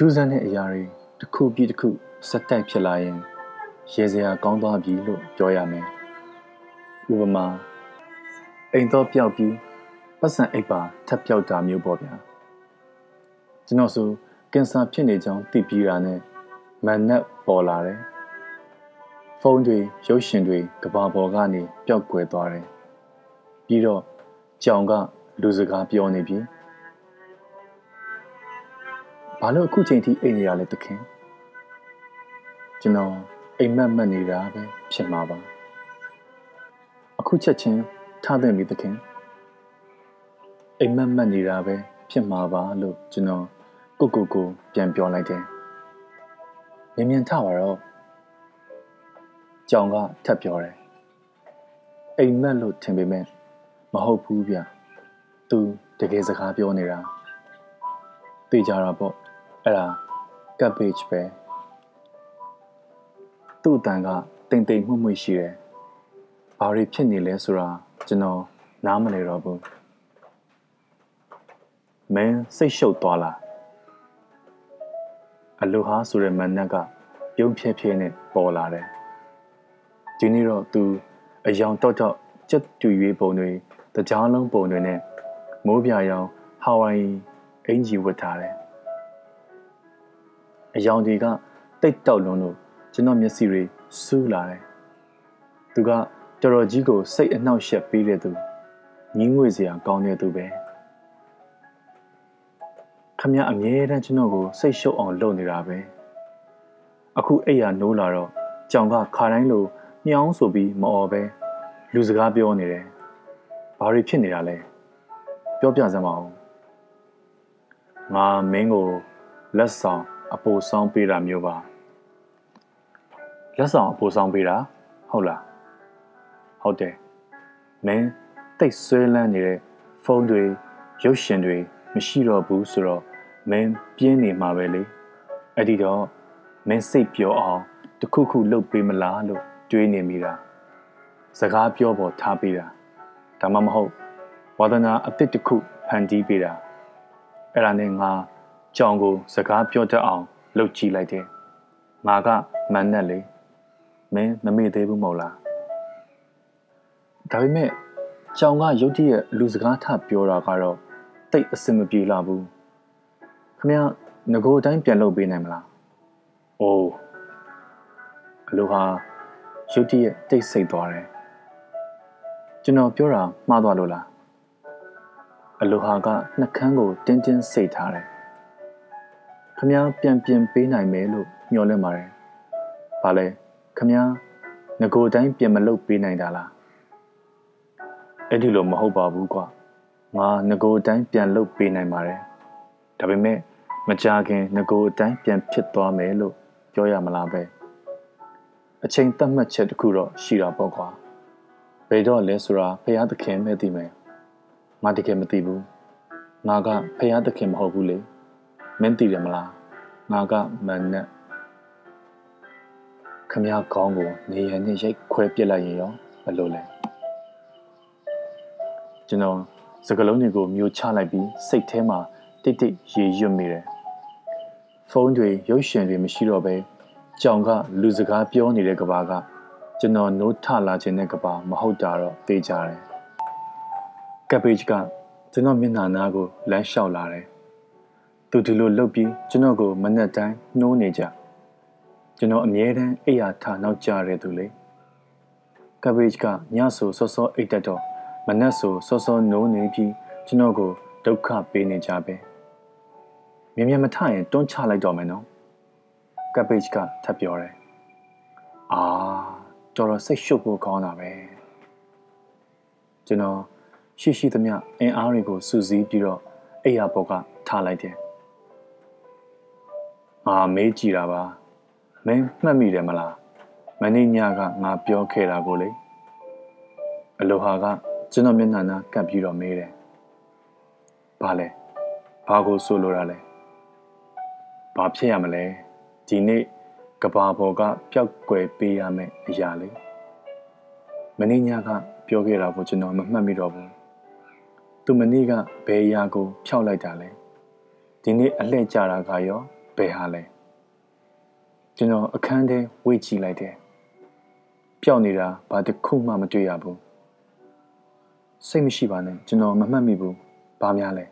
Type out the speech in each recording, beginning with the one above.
ထူးဆန်းတဲ့အရာတွေတစ်ခုပြီးတစ်ခုစက်တိုက်ဖြစ်လာရင်ရေစရာကောင်းသွားပြီလို့ပြောရမယ်ဥပမာအိမ်တော့ပျောက်ပြီးပတ်စံအိပ်ပါထပ်ပျောက်တာမျိုးပေါ့ဗျာကျွန်တော်ဆိုကင်ဆာဖြစ်နေကြောင်းသိပြီးတာနဲ့မန်နက်ပေါ်လာတယ်ဖုန်းတွေရုပ်ရှင်တွေကဘာပေါ်ကနေပျောက်ကွယ်သွားတယ်ပြီးတော့ကြောင်ကလူစကားပြောနေပြီ ဘာလို့အခုချိန်ထိအိမ်နေရလဲတခင်ကျွန်တော်အိမ်မက်မက်နေတာပဲဖြစ်မှာပါအခုချက်ချင်းထားတဲ့မိတခင်အိမ်မက်မက်နေတာပဲဖြစ်မှာပါလို့ကျွန်တော်ကိုကိုကိုပြန်ပြောလိုက်တယ်မြင်မြန်ထပါတော့ကြောင်ကထပ်ပြောတယ်အိမ်မက်လို့ထင်ပေမဲ့မဟုတ်ဘူးဗျသူတကယ်စကားပြောနေတာသိကြတာပေါ့ အဲ့ဒါ cabbage ပဲသူ့အတန်ကတိမ်တိမ်မှုမှုရှိတယ်ဘာတွေဖြစ်နေလဲဆိုတာကျွန်တော်နားမလည်တော့ဘူးမင်းစိတ်ရှုပ်သွားလားအလိုဟာဆိုတဲ့မန်နက်ကပြုံးဖြဲဖြဲနဲ့ပေါ်လာတယ်ဒီနေ့တော့သူအယောင်တော့တော့ကြက်တူရွေးပုံတွေတကြားလုံးပုံတွေနဲ့မိုးပြရောင်ဟာဝိုင်အင်ဂျီဝတ်ထားတယ် အယောင်တွေကတိတ်တောက်လွန်းလို့ကျွန်တော်မျက်စိတွေစူးလာတယ်သူကတော်တော်ကြီးကိုစိတ်အနှောက်အယှက်ပေးတဲ့သူညင်းငွေစရာကောင်းတဲ့သူပဲခမရအမြဲတမ်းကျွန်တော်ကိုစိတ်ရှုပ်အောင်လုပ်နေတာပဲအခုအိယာနိုးလာတော့ကြောင်ကခါတိုင်းလိုညောင်းဆိုပြီးမအော်ပဲလူစကားပြောနေတယ်ဘာတွေဖြစ်နေတာလဲပြောပြစမ်းပါဦးငါမင်းကိုလက်ဆောင် အပိုဆောင်ပေးတာမျိုးပါလက်ဆောင်အပိုဆောင်ပေးတာဟုတ်လားဟုတ်တယ်မင်းတိတ်ဆွဲလန်းနေတဲ့ဖုန်းတွေရုပ်ရှင်တွေမရှိတော့ဘူးဆိုတော့မင်းပြင်းနေမှာပဲလေအဲ့ဒီတော့မင်းစိတ်ပြောအောင်တခုခုလုပ်ပေးမလားလို့တွေးနေမိတာစကားပြောဖို့ထားပေးတာဒါမှမဟုတ်ဝါသနာအစ်စ်တစ်ခုဖန်တီးပေးတာအဲ့ဒါနဲ့ငါ ကြောင်ကိုစကားပြောတတ်အောင်လှုပ်ကြည့်လိုက်တယ်ငါကမန်နဲ့လေမင်းမမေ့သေးဘူးမဟုတ်လားဒါပေမဲ့ကြောင်ကရုတ်တရက်လူစကားထပြောတာကတော့တိတ်အဆင်မပြေလာဘူးခမရငကိုအတိုင်းပြန်လုပ်ပေးနိုင်မလားအိုးအလိုဟာရုတ်တရက်တိတ်ဆိတ်သွားတယ်ကျွန်တော်ပြောတာမှားသွားလို့လားအလိုဟာကနှကန်းကိုတင်းတင်းစိတ်ထားတယ် ခမ ्या ပြန်ပြင်ပေးနိုင်မယ်လို့ညှော်လင့်ပါတယ်။ဘာလဲခမ ्या ငကိုတိုင်းပြင်မလုပ်ပေးနိုင်တာလား။အဲ့ဒီလိုမဟုတ်ပါဘူးကွာ။ငါငကိုတိုင်းပြန်လုပ်ပေးနိုင်ပါတယ်။ဒါပေမဲ့မကြခင်ငကိုတိုင်းပြန်ဖြစ်သွားမယ်လို့ပြောရမလားပဲ။အချိန်သတ်မှတ်ချက်တခုတော့ရှိတာပေါ့ကွာ။ဘယ်တော့လဲဆိုတာဖရာသခင်ပဲသိမယ်။ငါတကယ်မသိဘူး။ငါကဖရာသခင်မဟုတ်ဘူးလေ။ မင်းသိတယ်မလားငါကမန်နဲ့ခမရကောင်းကိုနေရနဲ့ရိုက်ခွဲပစ်လိုက်ရင်ရောဘယ်လိုလဲကျွန်တော်စကလုံးတွေကိုမျိုးချလိုက်ပြီးစိတ်ထဲမှာတိတ်တိတ်ရေရွတ်မိတယ်ဖုန်းတွေရုပ်ရှင်တွေမရှိတော့ပဲကြောင်ကလူစကားပြောနေတဲ့ကဘာကကျွန်တော်နိုးထလာခြင်းတဲ့ကဘာမဟုတ်တာတော့သိကြတယ်ကပ်ဘေ့ချ်ကကျွန်တော်မျက်နှာနားကိုလမ်းလျှောက်လာတယ် သူဒီလိုလုပ်ပြီးကျွန်တော်ကိုမနဲ့တိုင်းနှိုးနေကြကျွန်တော်အမြဲတမ်းအိယာထနောက်ကြတဲ့သူလေကဘေ့ချ်ကညဆိုစောစောအိတ်တက်တော့မနဲ့ဆိုစောစောနှိုးနေပြီးကျွန်တော်ကိုဒုက္ခပေးနေကြပဲမြင်မြင်မထရင်တွန်းချလိုက်တော့မယ်နော်ကဘေ့ချ်ကထပ်ပြောတယ်အာတော်တော်စိတ်ရှုပ်ဖို့ကောင်းတာပဲကျွန်တော်ရှိရှိသမျှအင်အားတွေကိုစူးစီးပြီးတော့အိယာဘောကထားလိုက်တယ် ငါမေးကြည့်တာပါမင်းမှတ်မိတယ်မလားမနေ့ညကငါပြောခဲ့တာကိုလေအလိုဟာကကျွန်တော်မျက်နှာနာကပ်ပြီးတော့မေးတယ်ဘာလဲဘာကိုဆိုလိုတာလဲဘာဖြစ်ရမလဲဒီနေ့ကဘာပေါ်ကပျောက်ကွယ်ပေးရမယ့်အရာလေမနေ့ညကပြောခဲ့တာကိုကျွန်တော်မမှတ်မိတော့ဘူးသူမနေ့ကဘယ်အရာကိုဖျောက်လိုက်တာလဲဒီနေ့အလှည့်ကြတာကရော ဘယ်ဟာလဲကျွန်တော်အခန်းထဲဝေ့ကြည့်လိုက်တယ်ပျောက်နေတာဘာတစ်ခုမှမတွေ့ရဘူးစိတ်မရှိပါနဲ့ကျွန်တော်မမှတ်မိဘူးဘာများလဲ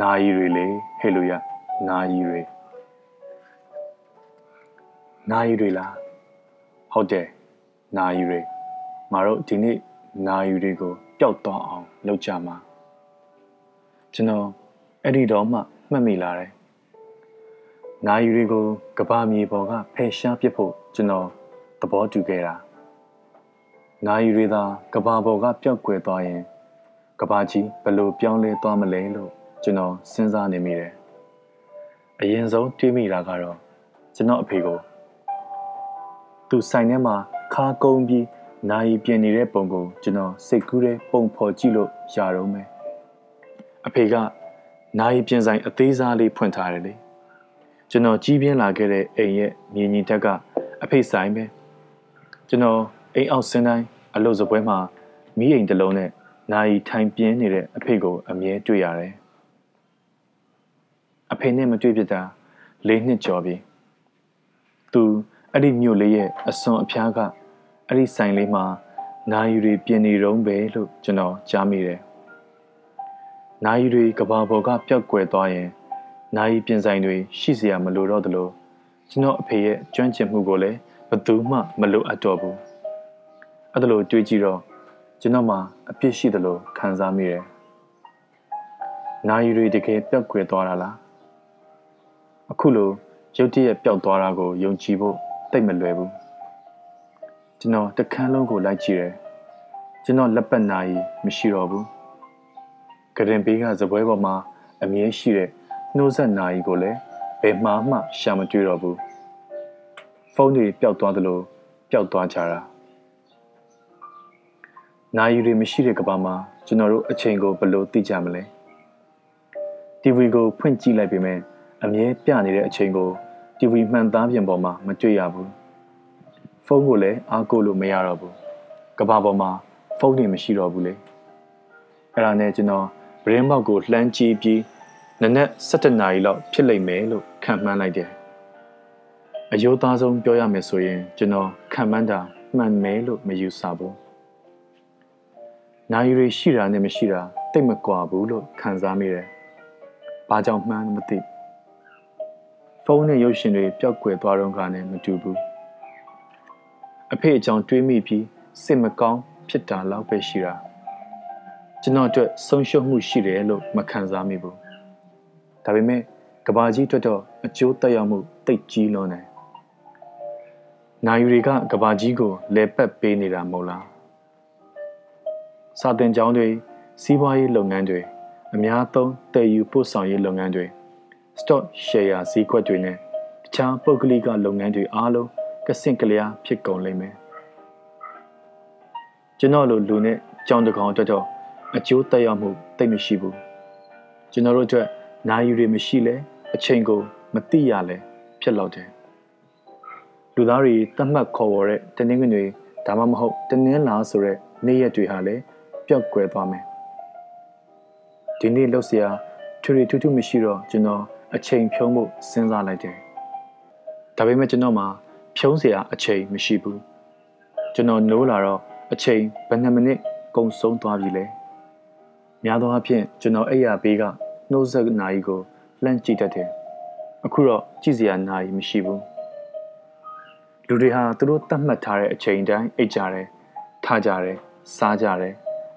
နာယီတွေလေဟေလိုရနာယီတွေနာယီတွေလားဟုတ်တယ်နာယီတွေငါတို့ဒီနေ့နာယီတွေကိုပျောက်သွားအောင်လုပ်ကြမှာကျွန်တော်အဲ့ဒီတော့မှမှတ်မိလာတယ်နာယီတွေကိုကဘာမြေပေါ်ကဖယ်ရှားပစ်ဖို့ကျွန်တော်သဘောတူခဲ့တာနာယီတွေသာကဘာပေါ်ကပျောက်ကွယ်သွားရင်ကဘာကြီးဘယ်လိုပြောင်းလဲသွားမလဲလို့ကျွန်တော်စဉ်းစားနေမိတယ်အရင်ဆုံးတွေးမိတာကတော့ကျွန်တော်အဖေကိုသူဆိုင်ထဲမှာခါကုန်းပြီးနိုင်ပြင်နေတဲ့ပုံကိုကျွန်တော်စိတ်ကူးတဲ့ပုံဖော်ကြည့်လို့ရတော့မယ်အဖေက နိုင်ပြင်ဆိုင်အသေးစားလေးဖွင့်ထားတယ်လေကျွန်တော်ကြီးပြင်းလာခဲ့တဲ့အိမ်ရဲ့မြင်ကြီးတက်ကအဖေဆိုင်ပဲကျွန်တော်အိမ်အောက်ဆင်းတိုင်းအလို့စပွဲမှာမိအိမ်တစ်လုံးနဲ့နိုင်ထိုင်ပြင်းနေတဲ့အဖေကိုအမြဲတွေ့ရတယ်အဖေနဲ့မတွေ့ဖြစ်တာ၄နှစ်ကျော်ပြီသူအဲ့ဒီမြို့လေးရဲ့အစွန်အဖျားကအဲ့ဒီဆိုင်လေးမှာနိုင်ယူတွေပြင်နေတုံးပဲလို့ကျွန်တော်ကြားမိတယ် နိုင်ယူတွေကဘာပေါ်ကပျောက်ကွယ်သွားရင်နိုင်ပြင်ဆိုင်တွေရှိเสียမလိုတော့သလိုကျွန်တော်အဖေရဲ့ကျွမ်းကျင်မှုကိုလည်းဘယ်သူမှမလိုအပ်တော့ဘူးအဲ့ဒါလိုတွေးကြည့်တော့ကျွန်တော်မှအပြစ်ရှိသလိုခံစားမိတယ်နိုင်ယူတွေတကယ်ပျောက်ကွယ်သွားတာလားအခုလိုရုတ်တရက်ပျောက်သွားတာကိုယုံကြည်ဖို့တိတ်မလွယ်ဘူးကျွန်တော်တခန်းလုံးကိုလိုက်ကြည့်တယ်ကျွန်တော်လက်ပတ်နာရီမရှိတော့ဘူး ကရင်ဘေးကဇပွဲပေါ်မှာအမြဲရှိတဲ့နှိုးဆက်နာရီကိုလည်းဘယ်မှမှရှာမတွေ့တော့ဘူးဖုန်းတွေပျောက်သွားသလိုပျောက်သွားကြတာနာရီတွေမရှိတဲ့ကဘာမှာကျွန်တော်တို့အချိန်ကိုဘယ်လိုသိကြမလဲ TV ကိုဖွင့်ကြည့်လိုက်ပေမဲ့အမြဲပြနေတဲ့အချိန်ကို TV မှန်သားပြင်ပေါ်မှာမတွေ့ရဘူးဖုန်းကိုလည်းအားကိုလို့မရတော့ဘူးကဘာပေါ်မှာဖုန်းတွေမရှိတော့ဘူးလေအဲ့ဒါနဲ့ကျွန်တော် ဗရင်ဘောက်ကိုလှမ်းကြည့်ပြီးနနက်7နာရီလောက်ဖြစ်လိမ့်မယ်လို့ခံမှန်းလိုက်တယ်အယိုးသားဆုံးပြောရမယ်ဆိုရင်ကျွန်တော်ခံမှန်းတာမှန်မယ်လို့မယူဆဘူးနိုင်ရီရှိတာနဲ့မရှိတာတိတ်မကွာဘူးလို့ခံစားမိတယ်ဘာကြောင့်မှန်းမသိဖုန်းနဲ့ရုပ်ရှင်တွေပျောက်ကွယ်သွားတော့ကလည်းမတူဘူးအဖေအကြောင်းတွေးမိပြီးစိတ်မကောင်းဖြစ်တာလောက်ပဲရှိတာ ကျွန်တော်အတွက်ဆုံးရှုံးမှုရှိတယ်လို့မခံစားမိဘူးဒါပေမဲ့ကဘာကြီးအတွက်တော့အကျိုးသက်ရောက်မှုတိတ်ကြီးလွန်းတယ်နိုင်ယူတွေကကဘာကြီးကိုလဲပတ်ပေးနေတာမဟုတ်လားစာတင်ကျောင်းတွေစီးပွားရေးလုပ်ငန်းတွေအများသုံးတည်ယူပို့ဆောင်ရေးလုပ်ငန်းတွေ stock share ဈေးကွက်တွေနဲ့တခြားပုဂ္ဂလိကလုပ်ငန်းတွေအားလုံးကစင့်ကလျားဖြစ်ကုန်လိမ့်မယ်ကျွန်တော်လိုလူနဲ့ကြောင်တကောင်အတွက်တော့ အကျိုးသက်ရောက်မှုတိတ်မရှိဘူးကျွန်တော်တို့အတွက်နိုင်ယူတွေမရှိလဲအချိန်ကိုမသိရလဲဖြစ်လောက်တယ်လူသားတွေတတ်မှတ်ခေါ်ဝေါ်တဲ့တနင်္ဂနွေဒါမှမဟုတ်တနင်္လာဆိုတဲ့နေ့ရက်တွေဟာလည်းပျောက်ကွယ်သွားမယ်ဒီနေ့လှုပ်ရှားထူထူထူးမရှိတော့ကျွန်တော်အချိန်ဖြုံးဖို့စဉ်းစားလိုက်တယ်ဒါပေမဲ့ကျွန်တော်မှာဖြုံးเสียအချိန်မရှိဘူးကျွန်တော်နိုးလာတော့အချိန်ဘယ်နှမိနစ်ကုန်ဆုံးသွားပြီလဲ များသောအားဖြင့်ကျွန်တော်အိယာဘေးကနှုတ်ဆက်နာရီကိုလှမ်းကြည့်တတ်တယ်အခုတော့ကြည့်စရာနာရီမရှိဘူးလူတွေဟာသူတို့တတ်မှတ်ထားတဲ့အချိန်တိုင်းအိတ်ကြတယ်ထားကြတယ်စားကြတယ်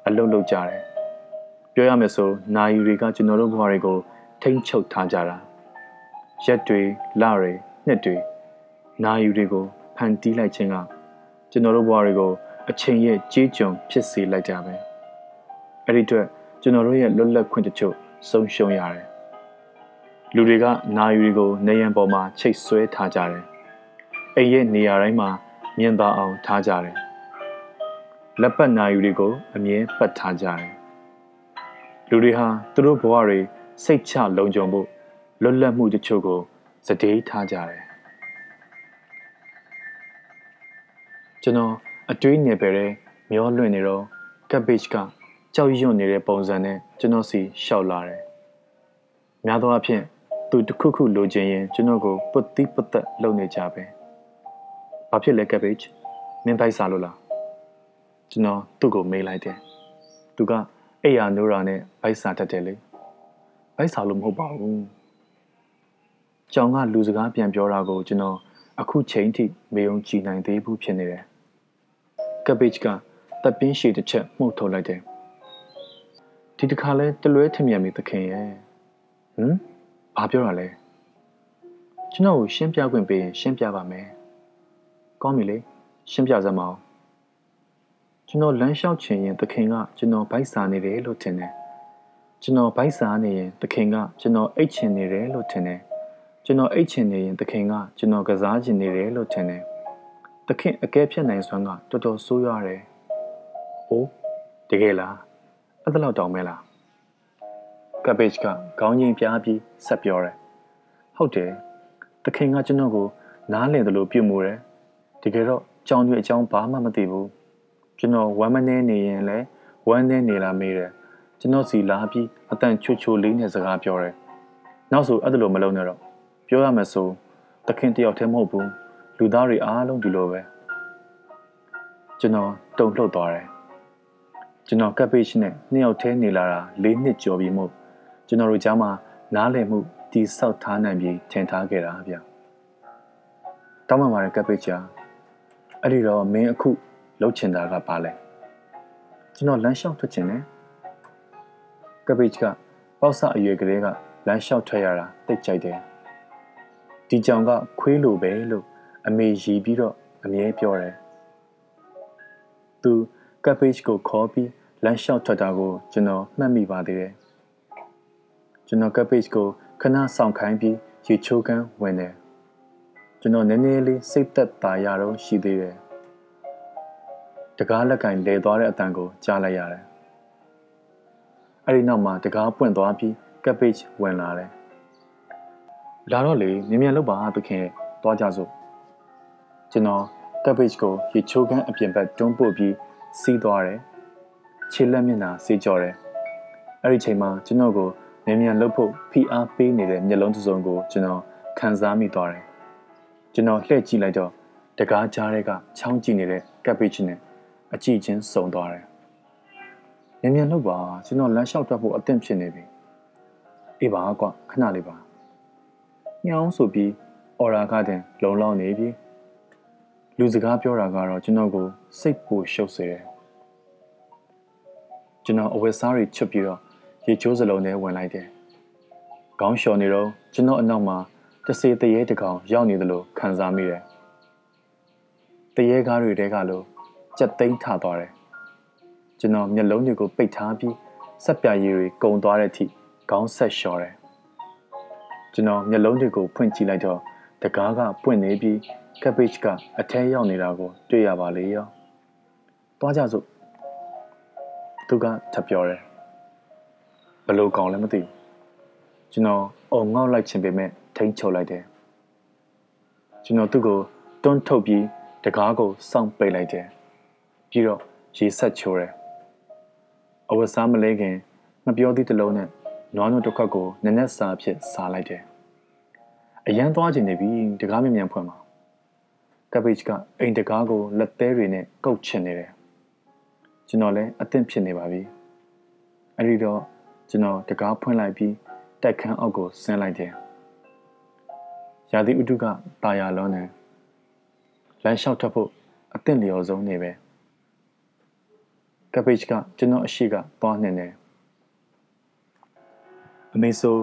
အလုပ်လုပ်ကြတယ်ပြောရမယ်ဆိုနာရီတွေကကျွန်တော်တို့ဘဝတွေကိုထိမ့်ချုပ်ထားကြတာရက်တွေလတွေနှစ်တွေနာရီတွေကိုဖန်တီးလိုက်ခြင်းကကျွန်တော်တို့ဘဝတွေကိုအချိန်ရဲ့ကြေးကျွန်ဖြစ်စေလိုက်ကြပဲအဲ့ဒီအတွက် ကျွန်တော်တို့ရဲ့လွတ်လပ်ခွင့်တချို့ဆုံးရှုံးရတယ်လူတွေကနာရီတွေကိုနေရန်ပေါ်မှာချိတ်ဆွဲထားကြတယ်အိမ်ရဲ့နေရာတိုင်းမှာမြင်သာအောင်ထားကြတယ်လက်ပတ်နာယူတွေကိုအမြဲပတ်ထားကြတယ်လူတွေဟာသူတို့ဘဝတွေစိတ်ချလုံခြုံဖို့လွတ်လပ်မှုတချို့ကိုစတေးထားကြတယ်ကျွန်တော်အတွေးနေပဲမျောလွင့်နေတော့ကပ်ဘေ့ချ်က ကြောက်ရွံ့နေတဲ့ပုံစံနဲ့ကျွန်တော်စီရှောက်လာတယ်များသောအားဖြင့်သူတခုခုလိုချင်ရင်ကျွန်တော်ကိုပုတ်တိပုတ်သက်လုပ်နေကြပဲ။ဘာဖြစ်လဲ cabbage မင်းပိုက်စားလို့လား။ကျွန်တော်သူ့ကိုမေးလိုက်တယ်။သူကအိယာနိုးရာနဲ့ဘိုက်စားတတ်တယ်လေ။ဘိုက်စားလို့မဟုတ်ပါဘူး။ကြောင်ကလူစကားပြန်ပြောတာကိုကျွန်တော်အခုချိန်ထိမေုံကြည်နိုင်သေးဘူးဖြစ်နေတယ်။ cabbage ကတပ်ပင်းရှည်တစ်ချက်မှုတ်ထုတ်လိုက်တယ်။ ဒီတစ်ခါလဲတလွဲထမြင်မိသခင်ရဲ့။ဟမ်ဘာပြောတာလဲကျွန်တော်ကိုရှင်းပြခွင့်ပေးရင်ရှင်းပြပါမယ်ကောင်းပြီလေရှင်းပြစမ်းမအောင်ကျွန်တော်လမ်းလျှောက်ချင်ရင်သခင်ကကျွန်တော်ဗိုက်စာနေတယ်လို့ထင်တယ်ကျွန်တော်ဗိုက်စာနေရင်သခင်ကကျွန်တော်အိတ်ချင်နေတယ်လို့ထင်တယ်ကျွန်တော်အိတ်ချင်နေရင်သခင်ကကျွန်တော်ကစားချင်နေတယ်လို့ထင်တယ်သခင်အကဲဖြတ်နိုင်စွမ်းကတော်တော်ဆိုးရွားတယ်။အိုးတကယ်လား အဲ့ဒါလောက်တောင်မဲလားကဘေ့ချ်ကခေါင်းငိမ်ပြားပြီးဆက်ပြောတယ်ဟုတ်တယ်တခင်ကကျွန်တော်ကိုနားလည်တယ်လို့ပြုမှုတယ်တကယ်တော့ကြောင်တွေအကြောင်းဘာမှမသိဘူးကျွန်တော်ဝမ်းမနေနေရင်လည်းဝမ်းနေနေလာမေးတယ်ကျွန်တော်စီလာပြီးအတန်ချွတ်ချိုလေးနဲ့စကားပြောတယ်နောက်ဆိုအဲ့ဒါလိုမလုပ်နဲ့တော့ပြောရမယ်ဆိုတခင်တယောက်တည်းမဟုတ်ဘူးလူသားတွေအားလုံးဒီလိုပဲကျွန်တော်တုံ့လှုပ်သွားတယ် ကျွန်တော်ကပ်ပိတ်နဲ့နှစ်ယောက်တည်းနေလာတာ၄နှစ်ကျော်ပြီမို့ကျွန်တော်တို့ကြားမှာနားလည်မှုတိဆောက်ထားနိုင်ပြီးထင်ထားခဲ့တာဗျတောင်းပန်ပါတယ်ကပ်ပိတ်ချာအဲ့ဒီတော့မင်းအခုလှုပ်ချင်တာကဘာလဲကျွန်တော်လမ်းလျှောက်ထွက်ချင်တယ်ကပ်ပိတ်ကပေါ့ဆအရွယ်ကလေးကလမ်းလျှောက်ထွက်ရတာတိတ်ကြိုက်တယ်ဒီကြောင်ကခွေးလိုပဲလို့အမေရီပြီးတော့အမြဲပြောတယ်သူ ကပ်ပိတ်ကိုခေါ်ပြီးလမ်းလျှောက်ထွက်တာကိုကျွန်တော်မှတ်မိပါသေးတယ်ကျွန်တော်ကပ်ပိတ်ကိုခဏဆောင်ခိုင်းပြီးရေချိုးကန်းဝင်တယ်ကျွန်တော်နည်းနည်းလေးစိတ်သက်သာရတော့ရှိသေးတယ်တကားလက်ကင်လဲသွားတဲ့အတန်ကိုကြားလိုက်ရတယ်အဲ့ဒီနောက်မှာတကားပွင့်သွားပြီးကပ်ပိတ်ဝင်လာတယ်လာတော့လေမြင်မြန်လောက်ပါသခင်သွားကြစို့ကျွန်တော်ကပ်ပိတ်ကိုရေချိုးကန်းအပြင်ဘက်တွန်းပို့ပြီး စီးသွားတယ်ခြေလက်မျက်နှာစေးကြော်တယ်အဲ့ဒီချိန်မှာကျွန်တော်ကိုမြင်မြန်လှုပ်ဖို့ဖိအားပေးနေတဲ့မျက်လုံးတစ်စုံကိုကျွန်တော်ခံစားမိသွားတယ်။ကျွန်တော်လှည့်ကြည့်လိုက်တော့တကားကြားတွေကချောင်းကြည့်နေတဲ့ကပ်ပိချနဲ့အကြည့်ချင်းစုံသွားတယ်။မြင်မြန်လှုပ်ပါကျွန်တော်လမ်းလျှောက်ထွက်ဖို့အသင့်ဖြစ်နေပြီ။အေးပါကွာခဏလေးပါ။ညောင်းဆိုပြီးအော်ရာကတင်လုံလောက်နေပြီ။ လူစကားပြောတာကတော့ကျွန်တော်ကိုစိတ်ပူရှုပ်စေတယ်။ကျွန်တော်အဝတ်စားတွေချွတ်ပြီးတော့ရေချိုးစလုံးထဲဝင်လိုက်တယ်။ခေါင်းလျှော်နေတော့ကျွန်တော်အနောက်မှာတစေတရေတကောင်ရောက်နေသလိုခံစားမိတယ်။တရေကားတွေတဲကလို့ကြက်သိမ်းထသွားတယ်။ကျွန်တော်မျက်လုံးတွေကိုပိတ်ထားပြီးဆက်ပြရည်တွေကုံသွားတဲ့အထိခေါင်းဆက်လျှော်တယ်။ကျွန်တော်မျက်လုံးတွေကိုဖွင့်ကြည့်လိုက်တော့တကားကပွင့်နေပြီး ကပ်ဘေ့ချ်ကအထဲရောက်နေတာကိုတွေ့ရပါလေရော။သွားကြစို့သူကထပ်ပြောတယ်ဘလို့ကောင်းလဲမသိဘူးကျွန်တော်အုံငေါက်လိုက်ချင်ပေမဲ့ထိန်းချုပ်လိုက်တယ်ကျွန်တော်သူ့ကိုတွန်းထုတ်ပြီးတကားကိုစောင့်ပိတ်လိုက်တယ်ပြီးတော့ရေဆက်ချိုးတယ်အဝတ်စားမလဲခင်မပြောသည့်တလုံးနဲ့နွားနို့တစ်ခွက်ကိုနက်နက်စာဖြစ်စားလိုက်တယ်အရန်သွားချင်နေပြီတကားမြမြန်ဖွင့်မှာ ကပ်ဘေ့ချ်ကအိမ်တကားကိုလက်သေးတွေနဲ့ကုတ်ချင်နေတယ်ကျွန်တော်လည်းအသင့်ဖြစ်နေပါပြီအဲ့ဒီတော့ကျွန်တော်တကားဖွင့်လိုက်ပြီးတိုက်ခန်းအောက်ကိုဆင်းလိုက်တယ်။ရာသီဥတုကတာယာလုံးနေလမ်းလျှောက်ထွက်ဖို့အသင့်လျော်ဆုံးနေပဲ။ကပ်ဘေ့ချ်ကကျွန်တော်အရှိကသွားနေတယ်။အမေဆို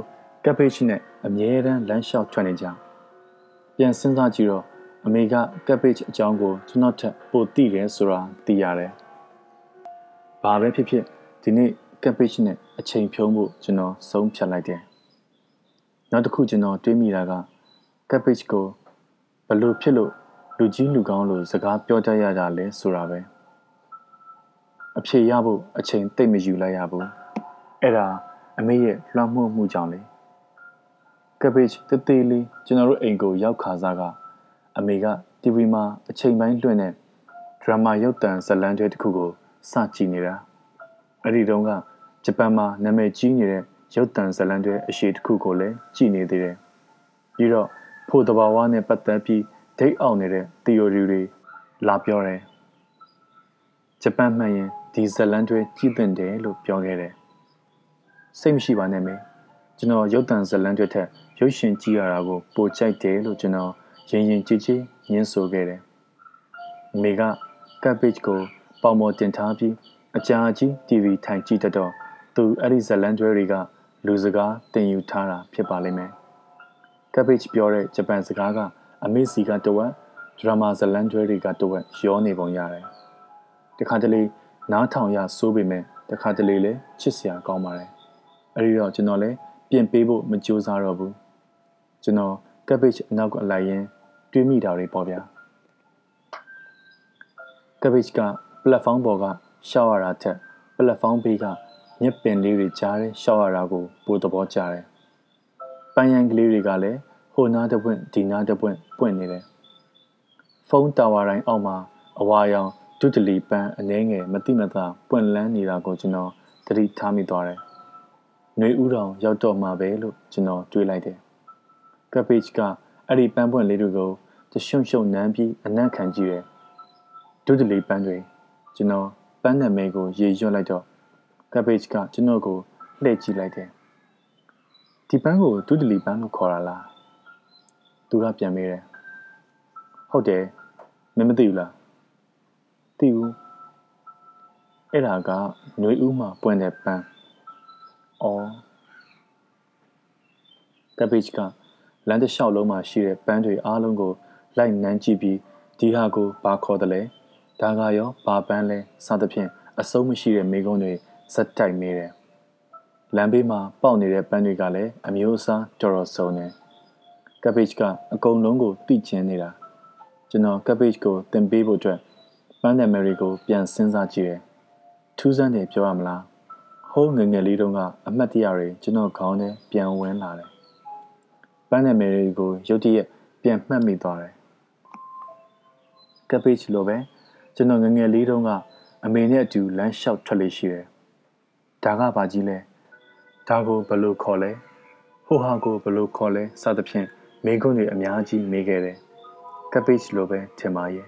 ကပ်ဘေ့ချ်နဲ့အမြဲတမ်းလမ်းလျှောက်ထွက်နေကြ။ပြန်စဉ်းစားကြည့်တော့ အမေကကပ်ဘေ့ချ်အကြောင်းကိုကျွန်တော်ထက်ပိုသိတယ်ဆိုတာသိရတယ်။ဘာပဲဖြစ်ဖြစ်ဒီနေ့ကပ်ဘေ့ချ်နဲ့အချိန်ဖြုံးဖို့ကျွန်တော်ဆုံးဖြတ်လိုက်တယ်။နောက်တစ်ခုကျွန်တော်တွေးမိတာကကပ်ဘေ့ချ်ကိုဘလို့ဖြစ်လို့လူကြီးလူကောင်းလို့စကားပြောတတ်ရတာလဲဆိုတာပဲ။အဖြေရဖို့အချိန်တိတ်မယူလိုက်ရဘူး။အဲ့ဒါအမေရဲ့လွှမ်းမိုးမှုကြောင့်လေ။ကပ်ဘေ့ချ်တသေးလေးကျွန်တော်တို့အိမ်ကိုရောက်ခါစားက အမေက TV မှာအချိန်ပိုင်းလွှင့်တဲ့ဒရမာရုပ်သံဇာတ်လမ်းတွေတစ်ခုကိုစကြည့်နေတာ။အဲ့ဒီတုန်းကဂျပန်မှာနာမည်ကြီးနေတဲ့ရုပ်တံဇလန်တွေအရှိတစ်ခုကိုလည်းကြည်နေသေးတယ်ပြီးတော့ဖို့တဘာဝနဲ့ပတ်သက်ပြီးဒိတ်အောင်နေတဲ့ theory တွေလာပြောတယ်ဂျပန်မှန်ရင်ဒီဇလန်တွေကြီးတင်တယ်လို့ပြောခဲ့တယ်စိတ်မရှိပါနဲ့မေကျွန်တော်ရုပ်တံဇလန်တွေထက်ရုပ်ရှင်ကြည့်ရတာကိုပိုကြိုက်တယ်လို့ကျွန်တော် ရင်ရင်ကြည်ကြည်ညင်းဆိုခဲ့တယ်။မိကကပ်ပစ်ကိုပေါမော်တင်ထားပြီးအကြာကြီး TV ထိုင်ကြည့်တတော့သူအဲ့ဒီဇလန်တွဲတွေကလူစကားတင်ယူထားတာဖြစ်ပါလိမ့်မယ်။ကပ်ပစ်ပြောတဲ့ဂျပန်စကားကအမေစီကတဝက်ဒရမာဇလန်တွဲတွေကတဝက်ရောနေပုံရတယ်။တခါတလေနားထောင်ရစိုးပေမဲ့တခါတလေလည်းချစ်စရာကောင်းပါတယ်။အဲဒီတော့ကျွန်တော်လည်းပြင်ပေးဖို့မကြိုးစားတော့ဘူး။ကျွန်တော်ကပ်ပစ်အနောက်ကအလိုက်ရင် တွေးမိတာတွေပေါ့ဗျာကဘစ်ကပလက်ဖောင်းပေါ်ကရှောက်ရတာထက်ပလက်ဖောင်းဘေးကမြက်ပင်လေးတွေကြားတဲ့ရှောက်ရတာကိုပိုသဘောကျတယ်ပန်းရန်ကလေးတွေကလည်းဟိုနားတစ်ပွင့်ဒီနားတစ်ပွင့်ပွင့်နေတယ်ဖုန်းတာဝါတိုင်းအောက်မှာအဝါရောင်ဒုတလီပန်းအနှဲငယ်မတိမသာပွင့်လန်းနေတာကိုကျွန်တော်သတိထားမိသွားတယ်။နှွေဦးတော်ရောက်တော့မှာပဲလို့ကျွန်တော်တွေးလိုက်တယ်။ကပ်ဘေ့ကအဲ့ဒီပန်းပွင့်လေးတွေကို တရှုံရှုံနမ်းပြီးအနံ့ခံကြည့်တယ်ဒုတလီပန်းတွေကျွန်တော်ပန်းနာမည်ကိုရေရွတ်လိုက်တော့ကပ်ဘေ့ကကျွန်တော်ကိုလှည့်ကြည့်လိုက်တယ်ဒီပန်းကိုဒုတလီပန်းလို့ခေါ်တာလားသူကပြန်မေးတယ်ဟုတ်တယ်မင်းမသိဘူးလားသိဘူးအဲ့ဒါကຫນွေဦးမှာပွင့်တဲ့ပန်းအော်ကပ်ဘေ့ကလမ်းတစ်လျှောက်လုံးမှာရှိတဲ့ပန်းတွေအားလုံးကို လိုက်နမ်းကြည့်ပြီးဒီဟာကိုဘာခေါ်တယ်လဲဒါကရောဘာပန်းလဲစသဖြင့်အဆုံးမရှိတဲ့မိကုံးတွေစက်တိုက်နေတယ်လမ်းဘေးမှာပေါက်နေတဲ့ပန်းတွေကလည်းအမျိုးအစားတော်တော်စုံနေကပ်ဘေ့ကအကုန်လုံးကိုတိကျင်းနေတာကျွန်တော်ကပ်ဘေ့ကိုတင်ပေးဖို့အတွက်ပန်းနယ်မယ်ရီကိုပြန်စဉ်းစားကြည့်တယ်ထူးဆန်းတယ်ပြောရမလားဟိုးငငယ်လေးတုန်းကအမှတ်တရတွေကျွန်တော်ခေါင်းထဲပြန်ဝင်လာတယ်ပန်းနယ်မယ်ရီကိုရုတ်တရက်ပြန်မှတ်မိသွားတယ် ကပ်ဘေ့လိုပဲကျွန်တော်ငငယ်လေးတုန်းကအမေနဲ့အတူလမ်းလျှောက်ထွက်လေရှိတယ်ဒါကဘာကြီးလဲဒါကိုဘယ်လိုခေါ်လဲဟိုဟာကိုဘယ်လိုခေါ်လဲစသဖြင့်မိခွန်းတွေအများကြီးမေးခဲ့တယ်ကပ်ဘေ့လိုပဲထင်ပါရဲ့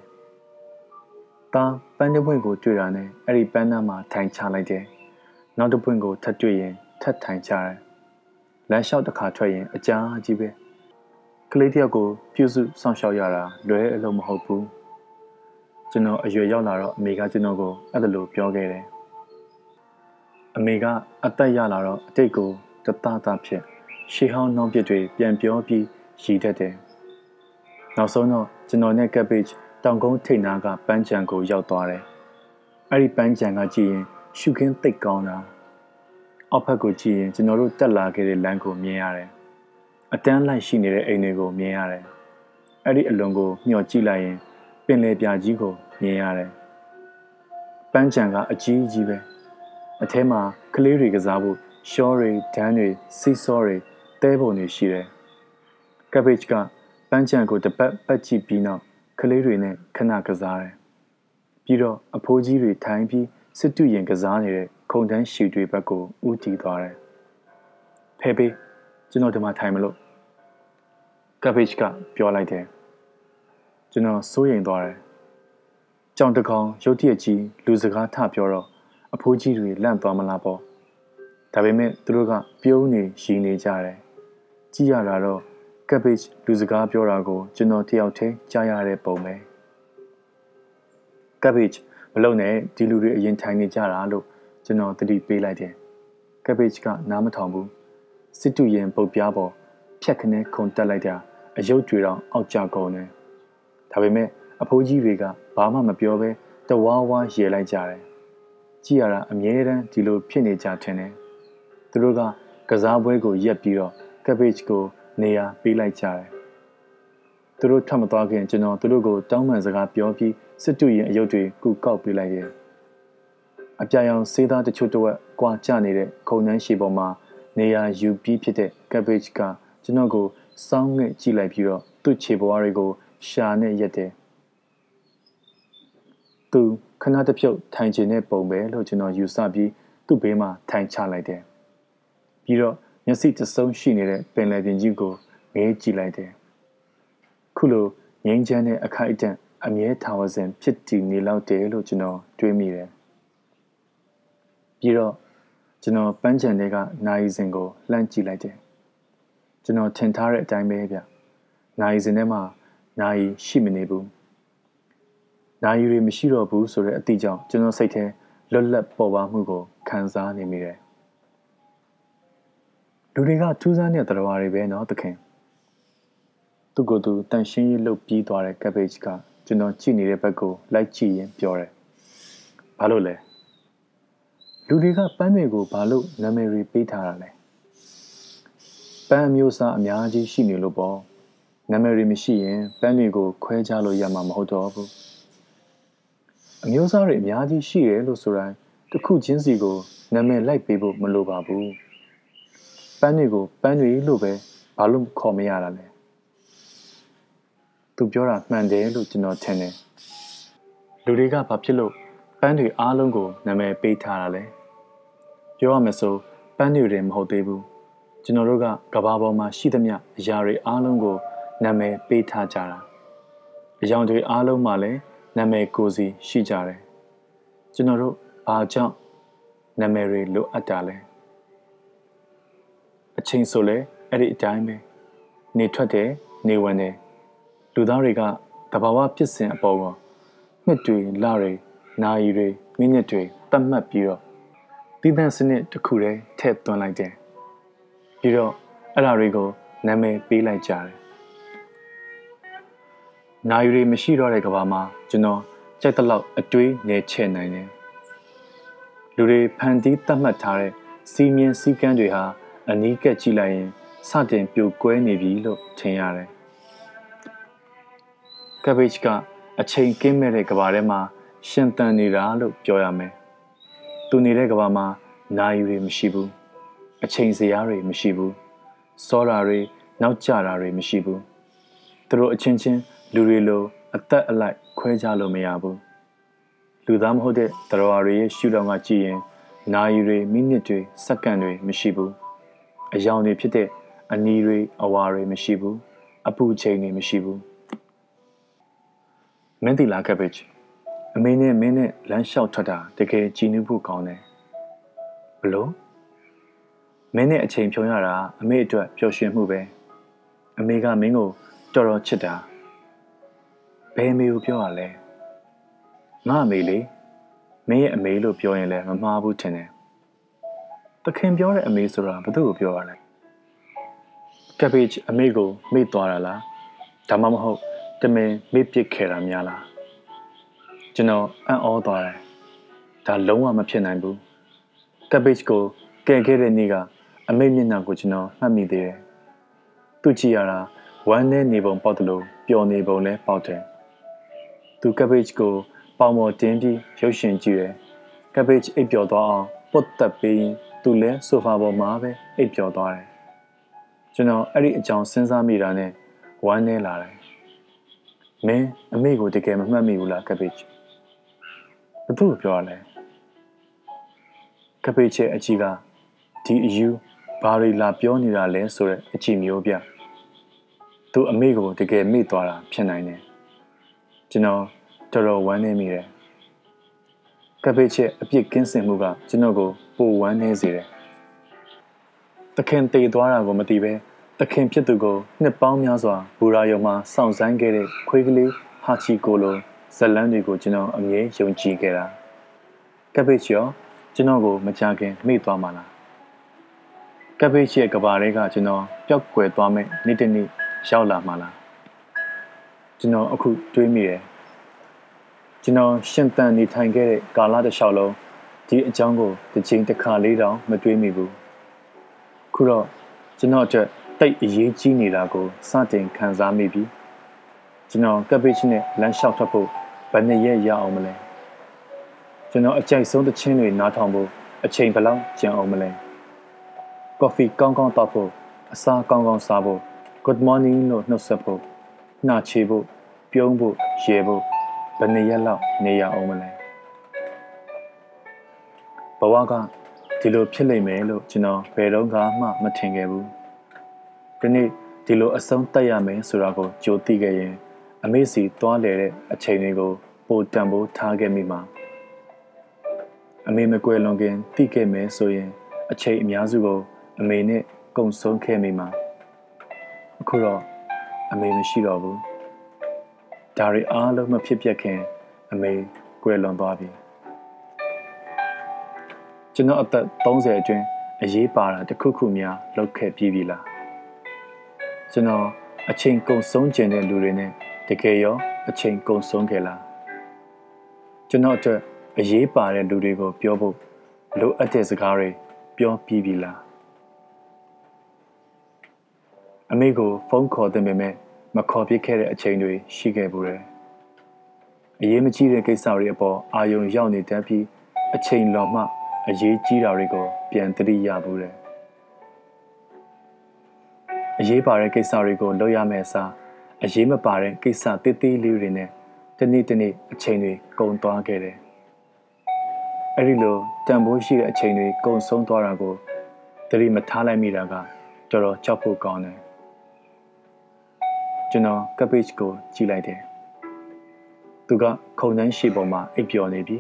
တာပန်းတစ်ပွင့်ကိုတွေ့တာနဲ့အဲ့ဒီပန်းသားမှာထိုင်ချလိုက်တယ်နောက်တစ်ပွင့်ကိုထပ်တွေ့ရင်ထပ်ထိုင်ချတယ်လမ်းလျှောက်တစ်ခါထွက်ရင်အကြာကြီးပဲကလေးတယောက်ကိုပြုစုစောင့်ရှောက်ရတာလွယ်အလုံးမဟုတ်ဘူး ကျွန်တော်အရွယ်ရောက်လာတော့အမေကကျွန်တော်ကိုအဲ့လိုပြောခဲ့တယ်အမေကအသက်ရလာတော့အတိတ်ကိုတသားသားဖြစ်ရှေးဟောင်းနှောင်းပြစ်တွေပြန်ပြောပြီးရည်တတ်တယ်နောက်ဆုံးတော့ကျွန်တော်နဲ့ကပ်ဘေ့တောင်ကုန်းထိပ်နားကပန်းချံကိုရောက်သွားတယ်အဲ့ဒီပန်းချံကကြည့်ရင်ရှုခင်းသိပ်ကောင်းတာအောက်ဘက်ကိုကြည့်ရင်ကျွန်တော်တို့တက်လာခဲ့တဲ့လမ်းကိုမြင်ရတယ်အတန်းလိုက်ရှိနေတဲ့အိမ်တွေကိုမြင်ရတယ်အဲ့ဒီအလွန်ကိုမျှော်ကြည့်လိုက်ရင် ပင်လယ်ပြကြီးကိုမြင်ရတယ်။ပန်းချံကအကြီးကြီးပဲ။အထဲမှာကလေးတွေကစားဖို့ရှောတွေဒန်းတွေစီဆောတွေတဲပုံတွေရှိတယ်။ကပ်ဘေ့ကပန်းချံကိုတပတ်ပတ်ကြည့်ပြီးနောက်ကလေးတွေနဲ့ခဏကစားတယ်။ပြီးတော့အဖိုးကြီးတွေထိုင်ပြီးစစ်တူရင်ကစားနေတဲ့ခုံတန်းရှီတွေဘက်ကိုဦးတည်သွားတယ်။ဖေဖေကျွန်တော်ဒီမှာထိုင်မလို့ကပ်ဘေ့ကပြောလိုက်တယ်။ ကျွန်တော်စိုးရိမ်သွားတယ်။ကြောင်တကောင်ရုတ်တရက်ကြီးလူစကားထပြောတော့အဖိုးကြီးတွေလန့်သွားမလားပေါ့။ဒါပေမဲ့သူတို့ကပြုံးနေရီနေကြတယ်။ကြည့်ရတာတော့ကပ်ဘေ့လူစကားပြောတာကိုကျွန်တော်တယောက်တည်းကြားရတဲ့ပုံပဲ။ကပ်ဘေ့မလုံနဲ့ဒီလူတွေအရင်ထိုင်နေကြတာလို့ကျွန်တော်သတိပေးလိုက်တယ်။ကပ်ဘေ့ကနားမထောင်ဘူး။စစ်တူရင်ပုတ်ပြားပေါ်ဖြတ်ခနဲခုန်တက်လိုက်တာအယုတ်တွေတော့အောက်ကျကုန်တယ်။ ဒါပေမဲ့အဖိုးကြီးတွေကဘာမှမပြောဘဲတဝါဝါရေလိုက်ကြတယ်။ကြည့်ရတာအမြဲတမ်းဒီလိုဖြစ်နေကြထင်တယ်။သူတို့ကကစားပွဲကိုရက်ပြီးတော့ကပ်ဘေ့ကိုနေရာပေးလိုက်ကြတယ်။သူတို့ထပ်မသွားခင်ကျွန်တော်သူတို့ကိုတောင်းပန်စကားပြောပြီးစစ်တူရင်အယုတ်တွေကူကောက်ပေးလိုက်တယ်။အပြာရောင်စေးသားတချို့တဝက်ကွာကျနေတဲ့ခုံနှန်းရှည်ပေါ်မှာနေရာယူပြီးဖြစ်တဲ့ကပ်ဘေ့ကကျွန်တော်ကိုစောင်းငှက်ကြည့်လိုက်ပြီးတော့သူ့ခြေပွားတွေကို ရှာနဲ့ရက်တယ်။သူခဏတစ်ဖြုတ်ထိုင်ချင်တဲ့ပုံပဲလို့ကျွန်တော်ယူဆပြီးသူ့ဘေးမှာထိုင်ချလိုက်တယ်။ပြီးတော့မျက်စိတဆုံးရှိနေတဲ့ပင်လယ်ပြင်ကြီးကိုငေးကြည့်လိုက်တယ်ခုလိုငိမ့်ချမ်းတဲ့အခိုက်အတန့်အမြဲထာဝစဉ်ဖြစ်တည်နေလောက်တယ်လို့ကျွန်တော်တွေးမိတယ်ပြီးတော့ကျွန်တော်ပန်းချံတွေကနိုင်စဉ်ကိုလှမ်းကြည့်လိုက်တယ်ကျွန်တော်ထင်ထားတဲ့အတိုင်းပဲဗျနိုင်စဉ်ထဲမှာ နိုင်ရှိမနေဘူးနိုင်ရီမရှိတော့ဘူးဆိုတဲ့အသည့်ကြောင့်ကျွန်တော်စိတ်ထဲလွတ်လပ်ပေါ်ပါမှုကိုခံစားနေမိတယ်လူတွေကထူးဆန်းတဲ့တရားတွေပဲเนาะသခင်သူ့ကိုယ်သူတန်ရှင်းရေးလုပ်ပြီးသွားတဲ့ cabbage ကကျွန်တော်ကြည့်နေတဲ့ဘက်ကိုလိုက်ကြည့်ရင်ပြောတယ်ဘာလို့လဲလူတွေကပန်းတွေကိုဘာလို့နာမည်တွေပေးထားတာလဲပန်းအမျိုးအစားအများကြီးရှိနေလို့ပေါ့ နာမည်တွေမရှိရင်ပန်းတွေကိုခွဲခြားလို့ရမှာမဟုတ်တော့ဘူးအမျိုးအစားတွေအများကြီးရှိတယ်လို့ဆိုတိုင်းတစ်ခုချင်းစီကိုနာမည်လိုက်ပေးဖို့မလိုပါဘူးပန်းတွေကိုပန်းတွေလို့ပဲဘာလို့ခေါ်မရတာလဲသူပြောတာမှန်တယ်လို့ကျွန်တော်ထင်တယ်လူတွေကဘာဖြစ်လို့ပန်းတွေအားလုံးကိုနာမည်ပေးထားတာလဲပြောရမယ်ဆိုပန်းတွေတွေမဟုတ်သေးဘူးကျွန်တော်တို့ကကဘာပေါ်မှာရှိသမျှအရာတွေအားလုံးကို နာမည်ပေးထားကြတာအယောင်တွေအားလုံးမှာလည်းနာမည်ကိုစီရှိကြတယ်ကျွန်တော်တို့ဘာကြောင့်နာမည်တွေလိုအပ်တာလဲအချိန်ဆိုလဲအဲ့ဒီအတိုင်းပဲနေထွက်တယ်နေဝင်တယ်လူသားတွေကတဘာဝဖြစ်စဉ်အပေါ်ကနှစ်တွေလတွေနာရီတွေမိနစ်တွေတတ်မှတ်ပြီးတော့တည်တံ့စနစ်တစ်ခုတည်းထည့်သွင်းလိုက်တယ်ပြီးတော့အဲ့ဒါတွေကိုနာမည်ပေးလိုက်ကြတယ် နာရီတွေမရှိတော့တဲ့ကဘာမှာကျွန်တော်ကြိုက်တဲ့လောက်အတွေးနေချဲ့နိုင်တယ်လူတွေဖန်တီးတတ်မှတ်ထားတဲ့စီမင်းစည်းကမ်းတွေဟာအနီးကပ်ကြည့်လိုက်ရင်စတင်ပြိုကွဲနေပြီလို့ထင်ရတယ်ကဘေ့ချ်ကအချိန်ကင်းမဲ့တဲ့ကဘာထဲမှာရှင်သန်နေတာလို့ပြောရမယ်။သူနေတဲ့ကဘာမှာနိုင်ရီမရှိဘူး။အချိန်စရာတွေမရှိဘူး။စောတာတွေနောက်ကျတာတွေမရှိဘူး။သူတို့အချင်းချင်း လူတွေလိုအသက်အလိုက်ခွဲခြားလို့မရဘူး။လူသားမဟုတ်တဲ့တရားတွေရဲ့ရှုထောင့်ကကြည့်ရင်နိုင်ရီမိနစ်တွေစက္ကန့်တွေမရှိဘူး။အယောင်တွေဖြစ်တဲ့အနီတွေအဝါတွေမရှိဘူး။အပူချိန်တွေမရှိဘူး။မင်းတီလာကပ်ဘစ်အမေနဲ့မင်းနဲ့လမ်းလျှောက်ထွက်တာတကယ်ကြည်နူးဖို့ကောင်းတယ်ဘလို့မင်းနဲ့အချိန်ဖြုံရတာအမေအတွက်ပျော်ရွှင်မှုပဲအမေကမင်းကိုတော်တော်ချစ်တာ ဘယ်အမေကိုပြောရလဲငါအမေလေမင်းရဲ့အမေလို့ပြောရင်လည်းမမှားဘူးထင်တယ်တခင်ပြောတဲ့အမေဆိုတာဘသူ့ကိုပြောရလဲကပ်ဘေ့အမေကိုမေ့သွားတာလားဒါမှမဟုတ်တမင်မေ့ပစ်ခဲ့တာများလားကျွန်တော်အံ့ဩသွားတယ်ဒါလုံးဝမဖြစ်နိုင်ဘူးကပ်ဘေ့ကိုကဲခဲ့တဲ့နေ့ကအမိတ်မျက်နှာကိုကျွန်တော်မှတ်မိသေးတယ်သူကြည့်ရတာဝမ်းနဲ့နေပုံပေါက်တယ်လို့ပျော်နေပုံလည်းပေါက်တယ် သူကပ်ဘေ့ကိုပေါင်ပေါ်တင်းပြီးရုပ်ရှင်ကြည့်တယ်ကပ်ဘေ့အိပ်ပျော်သွားအောင်ပုတ်တက်ပြီးသူလည်းဆိုဖာပေါ်မှာပဲအိပ်ပျော်သွားတယ်ကျွန်တော်အဲ့ဒီအကြောင်းစဉ်းစားမိတာနဲ့ဝမ်းနေလာတယ်မင်းအမေကိုတကယ်မမှတ်မိဘူးလားကပိတ်ဘသူ့ကိုပြောရလဲကပိတ်ရဲ့အကြီးကဒီအယူဘာတွေလာပြောနေတာလဲဆိုတဲ့အကြည့်မျိုးပြသူအမေကိုတကယ်မေ့သွားတာဖြစ်နိုင်တယ် ကျွန်တော်တော်တော်ဝမ်းနေမိတယ်ကပိတ်ရဲ့အပြစ်ကင်းစင်မှုကကျွန်တော်ကိုပိုဝမ်းနေစေတယ်တခင်တည်သွားတာကိုမသိပဲတခင်ဖြစ်သူကိုနှစ်ပေါင်းများစွာဘူရာယုံမှာစောင့်ဆိုင်းခဲ့တဲ့ခွေးကလေးဟာချီကိုလိုဇလန်းတွေကိုကျွန်တော်အမြဲယုံကြည်ခဲ့တာကပ်ဘေ့ချ်ရောကျွန်တော်ကိုမကြခင်မေ့သွားမှလားကပ်ဘေ့ချ်ရဲ့ကဘာတွေကကျွန်တော်ပျောက်ကွယ်သွားမဲ့နေ့တနေ့ရောက်လာမှလား ကျွန်တော်အခုတွေးမိတယ်ကျွန်တော်ရှင်သန်နေထိုင်ခဲ့တဲ့ကာလတစ်လျှောက်လုံးဒီအကြောင်းကိုတစ်ချိန်တစ်ခါလေးတောင်မတွေးမိဘူးခုတော့ကျွန်တော်အတွက်တိတ်အရေးကြီးနေတာကိုစတင်ခံစားမိပြီကျွန်တော်ကပ်ဘေ့ချ်နဲ့လမ်းလျှောက်ထွက်ဖို့ဘယ်နှစ်ရက်ရအောင်မလဲကျွန်တော်အကြိုက်ဆုံးသချင်းတွေနားထောင်ဖို့အချိန်ဘယ်လောက်ကျန်အောင်မလဲကော်ဖီကောင်းကောင်းတောက်ဖို့အစာကောင်းကောင်းစားဖို့ good morning လို့နှုတ်ဆက်ဖို့ နှာချေဖို့ပြုံးဖို့ရေဖို့ဘယ်နှစ်ရက်လောက်နေရအောင်မလဲဘဝကဒီလိုဖြစ်လိမ့်မယ်လို့ကျွန်တော်ဘယ်တော့မှမထင်ခဲ့ဘူးဒီနေ့ဒီလိုအဆုံးတက်ရမယ်ဆိုတာကိုကြိုသိခဲ့ရင် အမေစီသွားလေတဲ့အချိန်တွေကိုပိုတန်ဖိုးထားခဲ့မိမှာအမေမကွယ်လွန်ခင်သိခဲ့မယ်ဆိုရင် အချိန်အများစုကို အမေနဲ့ကုံဆုံးခဲ့မိမှာအခုတော့ အမေမရှိတော့ဘူးဒါတွေအားလုံးမဖြစ်ပြခင်အမေကွယ်လွန်သွားပြီကျွန်တော်အသက်30အတွင်းအရေးပါတာတစ်ခုခုများလုပ်ခဲ့ပြီးပြီလားကျွန်တော်အချိန်ကုန်ဆုံးကျင်တဲ့လူတွေနဲ့တကယ်ရောအချိန်ကုန်ဆုံးခဲ့လားကျွန်တော်အတွက်အရေးပါတဲ့လူတွေကိုပြောဖို့လိုအပ်တဲ့စကားတွေပြောပြီးပြီလား အမေကိုဖုန်းခေါ်တဲ့ပေမဲ့မခေါ်ပြခဲ့တဲ့အချိန်တွေရှိခဲ့ဘူးတယ်အရေးမကြီးတဲ့ကိစ္စတွေအပေါ်အာယုံရောက်နေတတ်ပြီးအချိန်လော်မှအရေးကြီးတာတွေကိုပြန်သတိရဘူးတယ်အရေးပါတဲ့ကိစ္စတွေကိုလုပ်ရမယ်စားအရေးမပါတဲ့ကိစ္စတိတိလေးတွေနဲ့တနေ့တနေ့အချိန်တွေကုန်သွားခဲ့တယ်အဲ့ဒီလိုတန်ဖိုးရှိတဲ့အချိန်တွေကုန်ဆုံးသွားတာကိုသတိမထားလိုက်မိတာကတော်တော်ကြောက်ဖို့ကောင်းတယ် ကျွန်တော်ကပ်ပေ့ချ်ကိုကြည့်လိုက်တယ်သူကခုံနှန်းရှိပေါ်မှာအိပ်ပျော်နေပြီ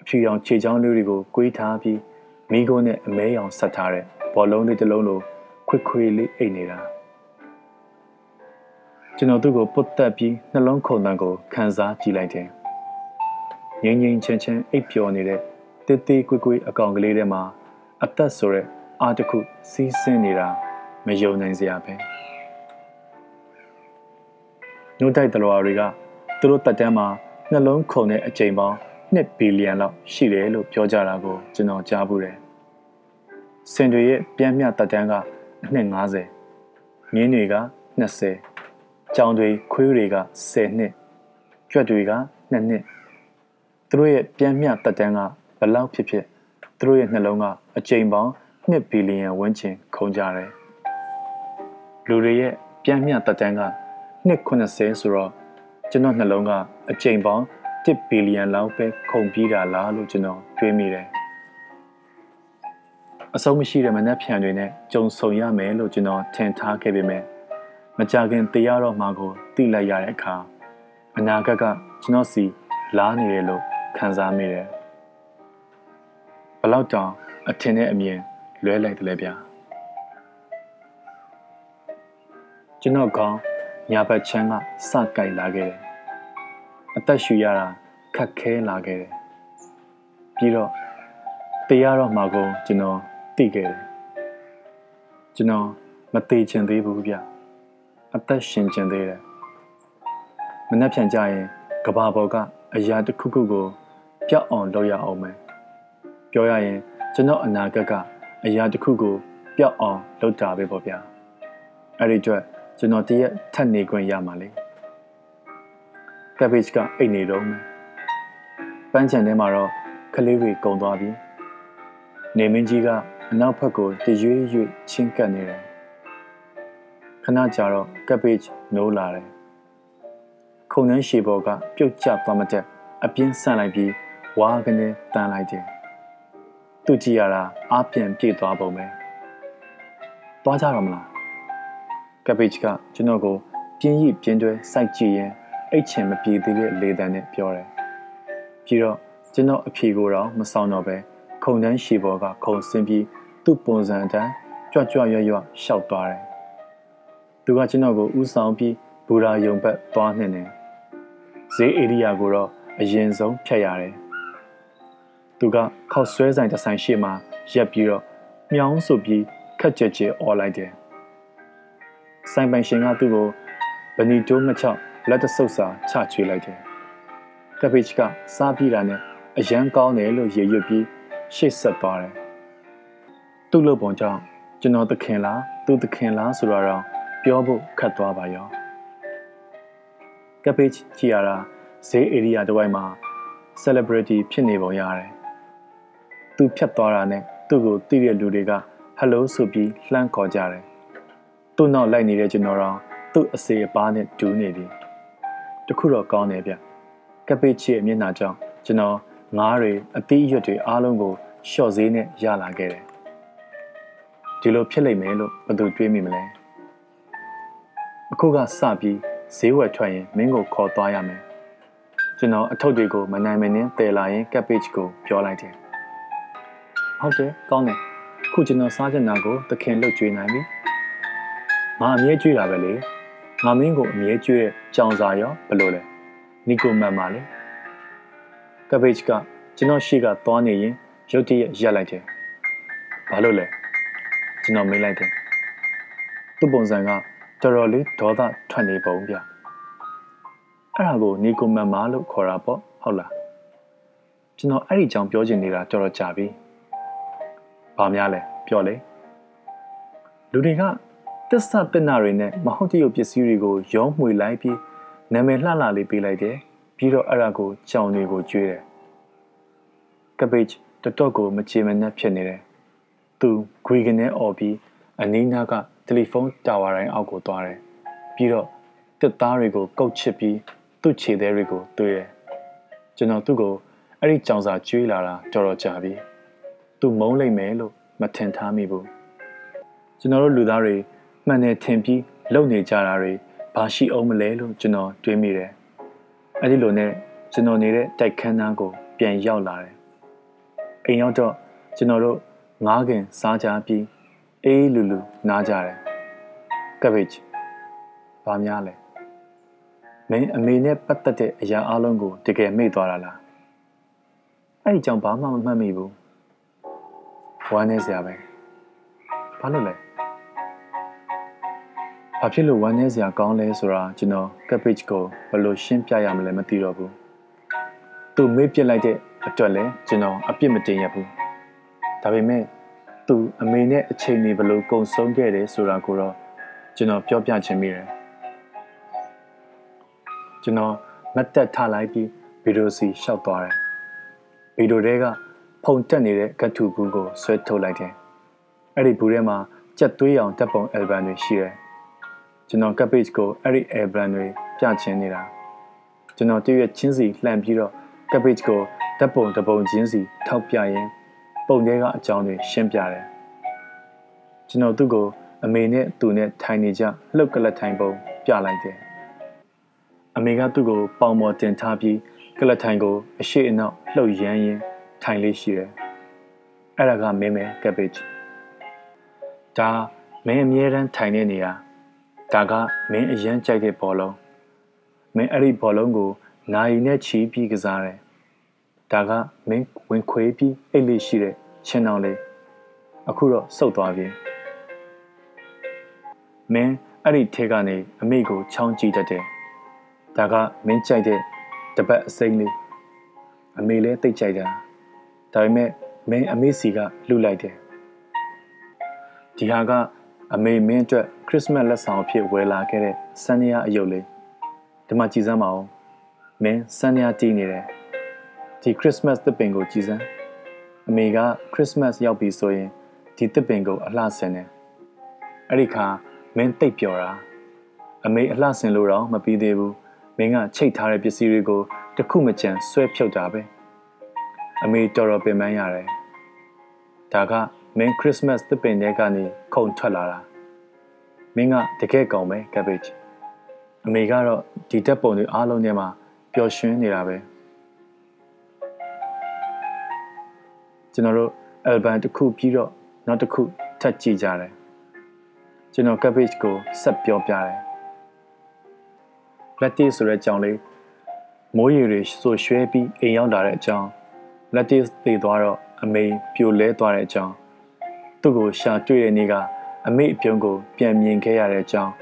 အဖြူရောင်ခြေချောင်းလေးတွေကိုကွေးထားပြီးမိခိုးနဲ့အမဲရောင်ဆက်ထားတဲ့ဘောလုံးလေးတစ်လုံးလိုခွေခွေလေးအိတ်နေတာကျွန်တော်သူ့ကိုပုတ်တက်ပြီးနှလုံးခုန်တန်းကိုခံစားကြည့်လိုက်တယ်ငိမ့်ငိမ့်ချင်းချင်းအိပ်ပျော်နေတဲ့တေးသေးကွေကွေအကောင်ကလေးထဲမှာအသက်ဆိုတဲ့အားတစ်ခုစီးဆင်းနေတာမယုံနိုင်စရာပဲ နှုတ်တိုက်တလွာတွေကသူတို့တက်တန်းမှာနှလုံးခုန်တဲ့အကြိမ်ပေါင်း2ဘီလီယံလောက်ရှိတယ်လို့ပြောကြတာကိုကျွန်တော်ကြားဘူးတယ်။စင်တွေရဲ့ပြန်မြတက်တန်းကအနှစ်50မြင်းတွေက20ကြောင်တွေခွေးတွေက10နှစ်ကြွက်တွေက2နှစ်သူတို့ရဲ့ပြန်မြတက်တန်းကဘလောက်ဖြစ်ဖြစ်သူတို့ရဲ့နှလုံးကအကြိမ်ပေါင်း2ဘီလီယံဝန်းကျင်ခုန်ကြတယ်။လူတွေရဲ့ပြန်မြတက်တန်းက 290ဆိုတော့ကျွန်တော်နှလုံးကအကြိမ်ပေါင်း1ဘီလီယံလောက်ပဲခုန်ပြီးတာလားလို့ကျွန်တော်တွေးမိတယ်အဆုံးမရှိတဲ့မနှက်ဖြန်တွေနဲ့ကြုံဆုံရမယ်လို့ကျွန်တော်ထင်ထားခဲ့ပေမဲ့မကြခင်တရားတော်မှာကိုသိလိုက်ရတဲ့အခါအနာဂတ်ကကျွန်တော်စီလားနေတယ်လို့ခံစားမိတယ်ဘလောက်တောင်အထင်နဲ့အမြင်လွဲလိုက်တယ်လေဗျာကျွန်တော်ကောင်း ညာဘက်ချမ်းကစကြိုက်လာခဲ့တယ်အသက်ရှူရတာခက်ခဲလာခဲ့တယ်ပြီးတော့တရားတော်မှာကိုကျွန်တော်သိခဲ့တယ်ကျွန်တော်မသေးချင်သေးဘူးဗျအသက်ရှင်ချင်သေးတယ်မနှက်ဖြန်ကြရင်ကဘာပေါ်ကအရာတစ်ခုခုကိုပျောက်အောင်လုပ်ရအောင်မယ်ပြောရရင်ကျွန်တော်အနာဂတ်ကအရာတစ်ခုကိုပျောက်အောင်လုပ်တာပဲပေါ့ဗျာအဲ့ဒီအတွက် ကျွန်တော်တရက်ထပ်နေခွင့်ရမှာလေကပ်ဘေ့ချ်ကအိတ်နေတော့မယ်ပန်းချန်ထဲမှာတော့ကလေးတွေကုံသွားပြီနေမင်းကြီးကအနောက်ဘက်ကိုတရွေ့ရွေ့ချင်းကပ်နေတယ်ခဏကြာတော့ကပ်ဘေ့ချ်နိုးလာတယ်ခုံနှန်းရှည်ပေါ်ကပြုတ်ကျသွားမတဲ့အပြင်းဆန့်လိုက်ပြီးဝါကနေတန်းလိုက်တယ်သူကြည့်ရတာအားပြန်ပြေသွားပုံပဲသွားကြတော့မလား ကပ်ဘေ့ချ်ကကျွန်တော်ကိုပြင်းရိပြင်းတွဲစိုက်ကြည့်ရင်အိတ်ချင်မပြေသေးတဲ့လေတံနဲ့ပြောတယ်ပြီးတော့ကျွန်တော်အဖြေကိုတော့မဆောင်တော့ပဲခုံတန်းရှည်ပေါ်ကခုံဆင်းပြီးသူ့ပုံစံအတိုင်းကြွကြွရွရွရှောက်သွားတယ်သူကကျွန်တော်ကိုဥဆောင်ပြီးဘူရာယုံဘက်သွားနှင်တယ်ဈေးဧရိယာကိုတော့အရင်ဆုံးဖြတ်ရတယ်သူကခောက်ဆွဲဆိုင်တစ်ဆိုင်ရှေ့မှာရက်ပြီးတော့မြောင်းဆိုပြီးခက်ကြက်ကြဲអော်လိုက်တယ် ဆိုင်ပိုင်ရှင်ကသူ့ကိုဘနီတိုးမချောက်လက်တဆုပ်စာချချွေးလိုက်တယ်ကပိချ်ကစားပြီးတာနဲ့အရန်ကောင်းတယ်လို့ရေရွတ်ပြီးရှေ့ဆက်သွားတယ်သူ့လုပ်ပုံကြောင့်ကျွန်တော်သခင်လားသူ့သခင်လားဆိုတော့ပြောဖို့ခတ်သွားပါရောကပိချ်ကြည်ရတာဈေးဧရိယာတစ်ဝိုက်မှာ celebrity ဖြစ်နေပုံရတယ်သူဖြတ်သွားတာနဲ့သူ့ကိုသိတဲ့လူတွေကဟယ်လိုဆိုပြီးလှမ်းခေါ်ကြတယ် သူ့နောက်လိုက်နေတဲ့ကျွန်တော်တော့သူ့အစေအပါးနဲ့တူးနေပြီတခုတော့ကောင်းတယ်ဗျကပိချီရဲ့မျက်နှာကြောင့်ကျွန်တော်ငားတွေအသီးအရွက်တွေအားလုံးကိုရှော့ဈေးနဲ့ရလာခဲ့တယ်ဒီလိုဖြစ်လိမ့်မယ်လို့ဘယ်သူတွေးမိမလဲအခုကစပြီးဈေးဝယ်ထွက်ရင်မင်းကိုခေါ်သွားရမယ်ကျွန်တော်အထုပ်တွေကိုမနိုင်မနှင်းတည်လာရင်ကပ်ပေ့ချ်ကိုပြောလိုက်တယ်ဟုတ်တယ်ကောင်းတယ်ခုကျွန်တော်စားချင်တာကိုသခင်လှုပ်ကြွေးနိုင်ပြီ ငါအမြဲကြွေးတာပဲလေငါမင်းကိုအမြဲကြွေးတဲ့ကြောင်စာရောဘယ်လိုလဲနီကိုမန်ပါလေကပ်ပေ့ချ်ကကျွန်တော်ရှိကသွားနေရင်ရုတ်တရက်ရက်လိုက်တယ်ဘာလို့လဲကျွန်တော်မေးလိုက်တယ်သူ့ပုံစံကတော်တော်လေးဒေါသထွက်နေပုံဗျအဲ့ဒါကိုနီကိုမန်မာလို့ခေါ်တာပေါ့ဟုတ်လားကျွန်တော်အဲ့ဒီကြောင်ပြောချင်နေတာတော်တော်ကြာပြီဘာများလဲပြောလေလူတွေက တစ္ဆတနာတွေနဲ့မဟုတ်တရုပ်ပစ္စည်းတွေကိုရောမှွေလိုက်ပြီးနာမည်လှလှလေးပေးလိုက်တယ်ပြီးတော့အဲ့ဒါကိုကြောင်တွေကိုကျွေးတယ်ကဘေ့ချ်တတော့ကိုမချေမနှက်ဖြစ်နေတယ်သူဂွေကနေអော်ပြီးအနီးနားကတယ်လီဖုန်းတာဝါတိုင်းအောက်ကိုသွားတယ်ပြီးတော့တစ်သားတွေကိုကုတ်ချစ်ပြီးသူ့ခြေသေးတွေကိုတွေးတယ်ကျွန်တော်သူ့ကိုအဲ့ဒီကြောင်စာကျွေးလာတာတော်တော်ကြာပြီသူမုန်းလိုက်မယ်လို့မထင်ထားမိဘူးကျွန်တော်တို့လူသားတွေ မှန်တယ်ထင်ပြီးလုံနေကြတာတွေဘာရှိအောင်မလဲလို့ကျွန်တော်တွေးမိတယ်အဲ့ဒီလိုနဲ့ကျွန်တော်နေတဲ့တိုက်ခန်းသားကို ပြန်ရောက်လာတယ်အိမ်ရောက်တော့ကျွန်တော်တို့ငားခင်စားကြပြီးအေးလူလူနားကြတယ်ကဘေ့ချ်ဘာများလဲမင်းအမေနဲ့ပတ်သက်တဲ့အရာအလုံးကိုတကယ်မေ့သွားတာလားအဲ့ဒီကြောင့်ဘာမှမမှတ်မိဘူးဝမ်းနေစရာပဲဘာလို့လဲ ဘာဖြစ်လို့ဝမ်းနေစရာကောင်းလဲဆိုတာကျွန်တော်ကပ်ဘေ့ချ်ကိုဘယ်လိုရှင်းပြရမလဲမသိတော့ဘူးသူမေ့ပြစ်လိုက်တဲ့အတွက်လည်းကျွန်တော်အပြစ်မတင်ရဘူးဒါပေမဲ့သူအမေနဲ့အချိန်တွေဘယ်လိုကုံဆုံးခဲ့တယ်ဆိုတာကိုတော့ကျွန်တော်ပြောပြချင်မိတယ်ကျွန်တော်မတ်တက်ထလိုက်ပြီးဗီဒီယိုစီရှောက်သွားတယ်ဗီဒီယိုတွေကဖုန်တက်နေတဲ့ကတ်ထူဘူးကိုဆွဲထုတ်လိုက်တယ်အဲ့ဒီဘူးထဲမှာကြက်သွေးရောင်တပ်ပုံအယ်ဘမ်တွေရှိတယ် ကျွန်တော်ကပ်ပေ့ချ်ကိုအဲ့ဒီအယ်ဘမ်တွေပြချင်နေတာကျွန်တော်တည့်ရချင်းစီလှန်ပြီးတော့ကပ်ပေ့ချ်ကိုဓာတ်ပုံတပုံချင်းစီထောက်ပြရင်ပုံထဲကအကြောင်းတွေရှင်းပြတယ်ကျွန်တော်သူ့ကိုအမေနဲ့သူနဲ့ထိုင်နေကြလှုပ်ကလတ်ထိုင်ပုံပြလိုက်တယ်အမေကသူ့ကိုပေါင်ပေါ်တင်ထားပြီးကလတ်ထိုင်ကိုအရှိအနောက်လှုပ်ရမ်းရင်းထိုင်လေးရှိတယ်အဲ့ဒါကမင်းမဲကပ်ဘေ့ချ်ဒါမင်းအမြဲတမ်းထိုင်နေနေရ ဒါကမင်းအရန်ကြိုက်တဲ့ဘောလုံးမင်းအဲ့ဒီဘောလုံးကိုနိုင်နဲ့ချီးပြီးကစားတယ်ဒါကမင်းဝင်ခွေးပြီးအိတ်လေးရှိတဲ့ချင်းအောင်လေးအခုတော့စုပ်သွားပြီမင်းအဲ့ဒီထဲကနေအမေကိုချောင်းကြည့်တတ်တယ်ဒါကမင်းကြိုက်တဲ့တပတ်အစိမ့်လေးအမေလည်းတိတ်ကြိုက်တာဒါပေမဲ့မင်းအမေစီကလှုပ်လိုက်တယ်ဒီဟာက အမေမင်းအတွက်ခရစ်စမတ်လက်ဆောင်အဖြစ်ဝယ်လာခဲ့တဲ့ဆန်နီယာအယုတ်လေးဒီမှာကြည်စမ်းပါဦးမင်းဆန်နီယာတီးနေတယ်ဒီခရစ်စမတ်သစ်ပင်ကိုကြည်စမ်းအမေကခရစ်စမတ်ရောက်ပြီဆိုရင်ဒီသစ်ပင်ကိုအလှဆင်တယ်အဲ့ဒီခါမင်းတိတ်ပျော်တာအမေအလှဆင်လို့တော့မပြီးသေးဘူးမင်းကချိတ်ထားတဲ့ပစ္စည်းတွေကိုတခုမကြံဆွဲဖြုတ်တာပဲအမေတော်တော်ပင်ပန်းရတယ်ဒါက မင်းခရစ်စမတ်သစ်ပင်ထဲကနေခုန်ထွက်လာတာမင်းကတကယ်ကောင်းပဲကဘေ့ချ်အမေကတော့ဒီတက်ပုံတွေအားလုံးထဲမှာပျော်ရွှင်နေတာပဲကျွန်တော်တို့ album တစ်ခုပြီးတော့နောက်တစ်ခုထပ်ကြည့်ကြတယ်ကျွန်တော် cabbage ကိုဆက်ပြောပြတယ်လက်တီဆိုတဲ့အကြောင်းလေးမိုးရေတွေဆိုရွှဲပြီးအိမ်ရောက်လာတဲ့အကြောင်းလက်တီသေသွားတော့အမေပြိုလဲသွားတဲ့အကြောင်း သူ့ကိုရှာတွေ့တဲ့နေ့ကအမေအပြုံးကိုပြန်မြင်ခဲ့ရတဲ့အကြောင်း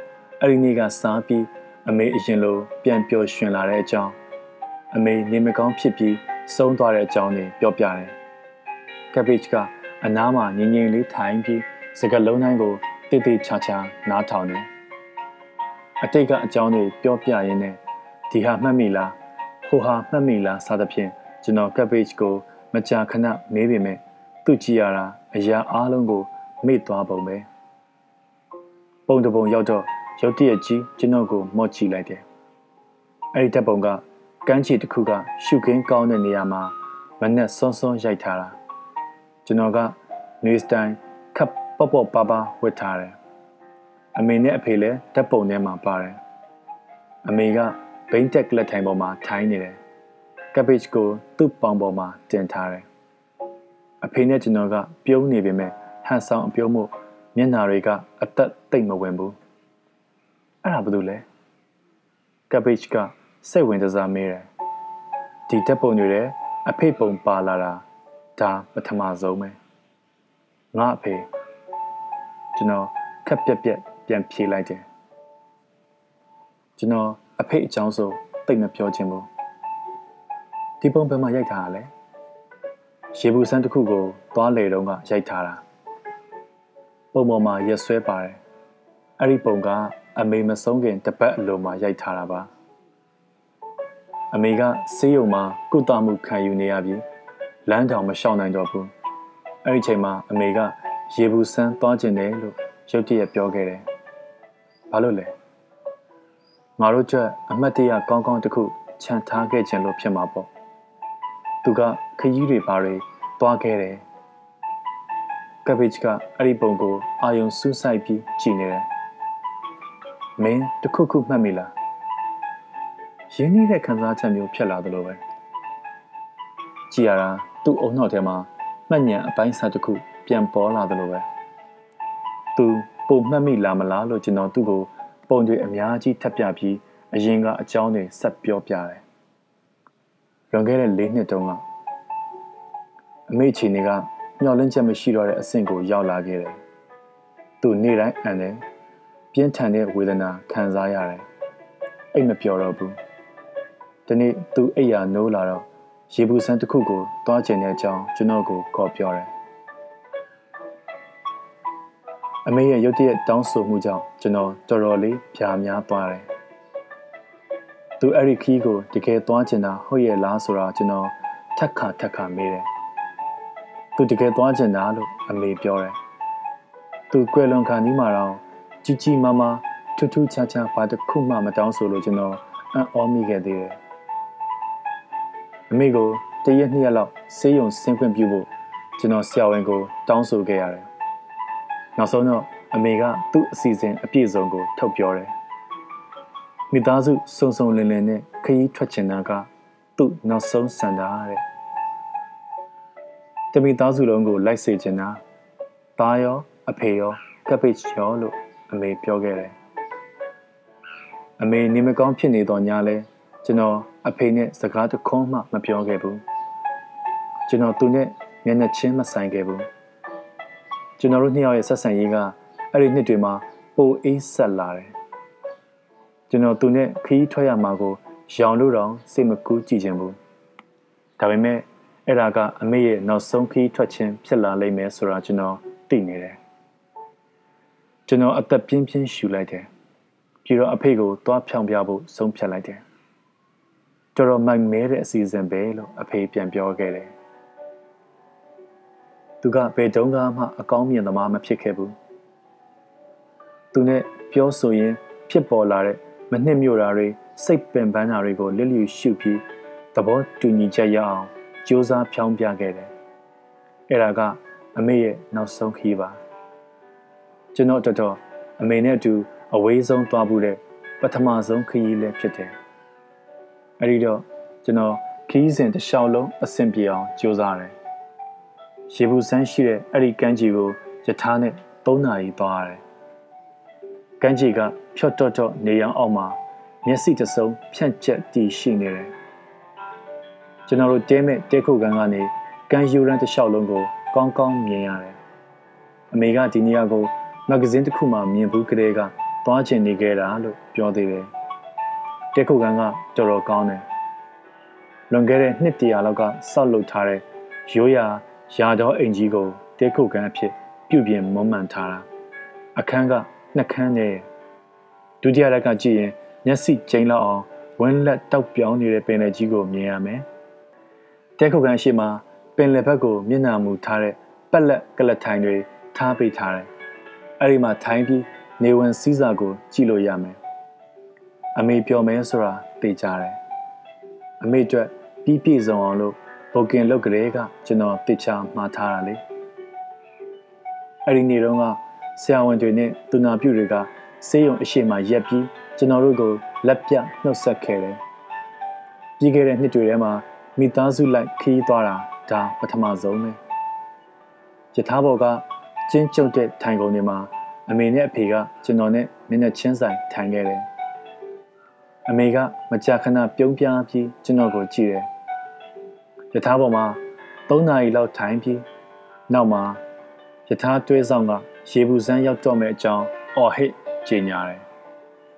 အဲ့ဒီနေ့ကစားပြီးအမေအရင်လိုပြန်ပျော်ရွှင်လာတဲ့အကြောင်းအမေနေမကောင်းဖြစ်ပြီးဆုံးသွားတဲ့အကြောင်းတွေပြောပြတယ်ကဘေ့ချ်ကအနားမှာငြိမ်ငြိမ်လေးထိုင်ပြီးစကလုံးတိုင်းကိုတိတိချာချာနားထောင်တယ်အတိတ်ကအကြောင်းတွေပြောပြရင်းနဲ့ဒီဟာမှတ်မိလားဟိုဟာမှတ်မိလားစသဖြင့်ကျွန်တော်ကဘေ့ချ်ကိုမကြာခဏမေးပေမဲ့သူ့ကြည့်ရတာ အရာအားလုံးကိုမေ့သွားပုံပဲပုံတပုံရောက်တော့ရုတ်တရက်ကြီးကျွန်တော်ကိုမော့ချီလိုက်တယ်အဲ့ဒီတပ်ပုံကကမ်းခြေတစ်ခုကရှုခင်းကောင်းတဲ့နေရာမှာမနဲ့စွန်းစွန်းရိုက်ထားတာကျွန်တော်က news time ခပ်ပေါ့ပေါ့ပါပါဝတ်ထားတယ်အမေနဲ့အဖေလည်းဓာတ်ပုံထဲမှာပါတယ်အမေကဘိန်းတက်ကလက်ထိုင်ပေါ်မှာထိုင်နေတယ်ကပ်ဘေ့ချ်ကိုသူ့ပေါင်ပေါ်မှာတင်ထားတယ် အဖေနဲ့ကျွန်တော်ကပြုံးနေပေမဲ့ဟန်ဆောင်အပြုံးမှုမျက်နာတွေကအသက်တိတ်မဝင်ဘူးအဲ့ဒါဘာလို့လဲကပ်ဘေ့ချ်ကစိတ်ဝင်စားမေးတယ်ဒီတက်ပုံတွေလည်းအဖေပုံပါလာတာဒါပထမဆုံးပဲငါအဖေကျွန်တော်ခက်ပြက်ပြက်ပြန်ဖြေလိုက်တယ်ကျွန်တော်အဖေအကြောင်းဆိုတိတ်မပြောချင်ဘူးဒီပုံဘယ်မှာရိုက်ထားတာလဲ ရေဘူးစမ်းတစ်ခုကိုသွားလေတုန်းကရိုက်ထားတာပုံပေါ်မှာရက်ဆွဲပါတယ်အဲ့ဒီပုံကအမေမဆုံးခင်တပတ်အလိုမှာရိုက်ထားတာပါအမေကဆေးရုံမှာကုသမှုခံယူနေရပြီးလမ်းတောင်မလျှောက်နိုင်တော့ဘူးအဲ့ဒီချိန်မှာအမေကရေဘူးစမ်းသွားကျင်တယ်လို့ရုတ်တရက်ပြောခဲ့တယ်ဘာလို့လဲငါတို့ကြက်အမတ်တရကောင်းကောင်းတစ်ခုခြံထားခဲ့ခြင်းလို့ဖြစ်မှာပေါ့သူက ခရီးတွေဘာတွေသွားခဲ့တယ်ကပ်ဘေ့ချ်ကအဲ့ဒီပုံကိုအာယုံစူးစိုက်ပြီးကြည်နေတယ်မင်းတခုခုမှတ်မိလားရင်းနှီးတဲ့ခံစားချက်မျိုးဖြစ်လာသလိုပဲကြည်ရတာသူ့အုံနောက်ထဲမှာမှတ်ညံအပိုင်းစားတစ်ခုပြန်ပေါ်လာသလိုပဲသူပုံမှတ်မိလားမလားလို့ကျွန်တော်သူ့ကိုပုံတွေအများကြီးထပ်ပြပြီးအရင်ကအကြောင်းတွေဆက်ပြောပြတယ်လွန်ခဲ့တဲ့၄နှစ်တုန်းက အမေချီနေကမျောလင့်ချက်မရှိတော့တဲ့အဆင့်ကိုရောက်လာခဲ့တယ်သူနေ့တိုင်းအန်တယ်ပြင်းထန်တဲ့ဝေဒနာခံစားရတယ်အိတ်မပြောတော့ဘူးဒီနေ့သူအိပ်ယာနိုးလာတော့ရေဘူးဆန်းတစ်ခုကိုတွားကျင်တဲ့အကြောင်းကျွန်တော်ကိုခေါ်ပြောတယ်အမေရဲ့ရုတ်တရက်တောင်းဆိုမှုကြောင့်ကျွန်တော်တော်တော်လေးဖြာများသွားတယ်။သူအဲ့ဒီခီးကိုတကယ်သွားချင်တာဟုတ်ရဲ့လားဆိုတာကျွန်တော်ထက်ခါထက်ခါမေးတယ်။ သူတကယ်သွားချင်တာလို့အမေပြောတယ်။သူကွယ်လွန်ခါနီးမှာတော့ကြီးကြီးမားမားထူးထူးခြားခြားဘာတစ်ခုမှမတောင်းဆိုလို့ကျွန်တော်အံ့ဩမိခဲ့သေးတယ်။အမေကိုတရက်နှစ်ရက်လောက်ဆေးရုံဆင်းခွင့်ပြုဖို့ကျွန်တော်ဆရာဝန်ကို တောင်းဆိုခဲ့ရတယ်နောက်ဆုံးတော့အမေကသူ့အစီအစဉ်အပြည့်စုံကို ထုတ်ပြောတယ်မိသားစုစုံစုံလင်လင်နဲ့ခရီးထွက်ချင်တာကသူ့နောက်ဆုံးစံတာတဲ့ တမိသားစုလုံးကိုလိုက်စေချင်တာသားရောအဖေရောကပ်ပိတ်ရောလို့အမေပြောခဲ့တယ်အမေနေမကောင်းဖြစ်နေတော့ညာလဲကျွန်တော်အဖေနဲ့စကားတခွန်းမှမပြောခဲ့ဘူးကျွန်တော်သူနဲ့မျက်နှာချင်းမဆိုင်ခဲ့ဘူးကျွန်တော်တို့နှစ်ယောက်ရဲ့ဆက်ဆံရေးကအဲ့ဒီနှစ်တွေမှာပိုအေးဆက်လာတယ်ကျွန်တော်သူနဲ့ခီးထွက်ရမှာကိုရောင်လို့တောင်စိတ်မကူးကြည့်ချင်ဘူးဒါပေမဲ့ အဲ့ဒါကအမေရဲ့နောက်ဆုံးခီးထွက်ခြင်းဖြစ်လာလိမ့်မယ်ဆိုတာကျွန်တော်သိနေတယ်ကျွန်တော်အသက်ပြင်းပြင်းရှူလိုက်တယ်ပြီးတော့အဖေကိုသွားဖြောင်ပြဖို့ဆုံးဖြတ်လိုက်တယ်တော်တော်မိုက်မဲတဲ့အစီအစဉ်ပဲလို့အဖေပြန်ပြောခဲ့တယ်သူကဘယ်တုန်းကမှအကောင်းမြင်သမားမဖြစ်ခဲ့ဘူးသူနဲ့ပြောဆိုရင် ဖြစ်ပေါ်လာတဲ့မနှစ်မြို့တာတွေစိတ်ပင်ပန်းတာတွေကိုလစ်လျူရှုပြီးသဘောတူညီချက်ရအောင် ကြိုးစားဖြောင်းပြခဲ့တယ်အဲ့ဒါကအမေရဲ့နောက်ဆုံးခီးပါကျွန်တော်တော်တော်အမေနဲ့အတူအဝေးဆုံးသွားဘူးတဲ့ပထမဆုံးခရီးလည်းဖြစ်တယ်အဲ့ဒီတော့ကျွန်တော်ခီးစဉ်တစ်လျှောက်လုံးအဆင်ပြေအောင်ကြိုးစားတယ်ရေဘူးဆန်းရှိတဲ့အဲ့ဒီကမ်းခြေကိုယထာနဲ့၃နာရီသွားရတယ်။ကမ်းခြေကဖြော့တော့တော့နေရောင်အောက်မှာမျက်စိတစုံဖြန့်ကျက်တည်ရှိနေတယ်။ ကျွန်တော်တို့တဲမဲ့တဲခုကန်ကနေကမ်းယူရန်တစ်လျှောက်လုံးကိုကောင်းကောင်းမြင်ရတယ်။အမေကဒီနေရာကိုမဂ္ဂဇင်းတစ်ခုမှမြင်ဘူးကလေးကသွားချင်နေခဲ့တာလို့ပြောသေးတယ်။တဲခုကန်ကတော်တော်ကောင်းတယ်။လွန်ခဲ့တဲ့နှစ်တရာလောက်ကဆောက်လုပ်ထားတဲ့ရိုးရာရာတော်အိမ်ကြီးကိုတဲခုတ်ခန်းအဖြစ်ပြုပြင်မွမ်းမံထားတာအခန်းကနှစ်ခန်းနဲ့ဒုတိယရက်ကကြည့်ရင်မျက်စိကျိန်းလောက်အောင်ဝင်းလက်တောက်ပြောင်းနေတဲ့ပင်လယ်ကြီးကိုမြင်ရမယ် တဲခုတ်ခန်းရှိမှာပင်လယ်ဘက်ကိုမျက်နှာမူထားတဲ့ပက်လက်ကလထိုင်တွေထားပေးထားတယ်အဲ့ဒီမှာထိုင်ပြီးနေဝင်စည်းစာကို ကြည့်လို့ရမယ်အမေပြောမယ်ဆိုတာသိကြတယ်အမေအတွက်ပြီးပြည့်စုံအောင်လို့ဘုတ်ကင်လုတ်ကလေးကကျွန်တော်တေချာမှားထားတာလေအဲ့ဒီနေ့တုန်းကဆရာဝန်တွေနဲ့သူနာပြုတွေကဆေးရုံအရှိမရက်ပြီးကျွန်တော်တို့ကိုလက်ပြနှုတ်ဆက်ခဲ့တယ်။ပြီးခဲ့တဲ့နှစ်တွေထဲမှာ မိသားစုလိုက်ခီးသွားတာဒါပထမဆုံးပဲ။ယထာဘော်ကကျင်းကျုံတဲ့ထိုင်ကုန်တွေမှာအမေနဲ့အဖေကကျွန်တော်နဲ့မျက်နှာချင်းဆိုင်ထိုင်ခဲ့တယ်။အမေကမကြာခဏပြုံးပြားပြီးကျွန်တော်ကိုကြည့်တယ်။ယထာဘော်မှာ3နာရီလောက်ထိုင်ပြီးနောက်မှာယထာတွဲဆောင်ကရေဘူးစမ်းရောက်တော့မယ့်အကြောင်းအော်ဟစ်ကြေညာတယ်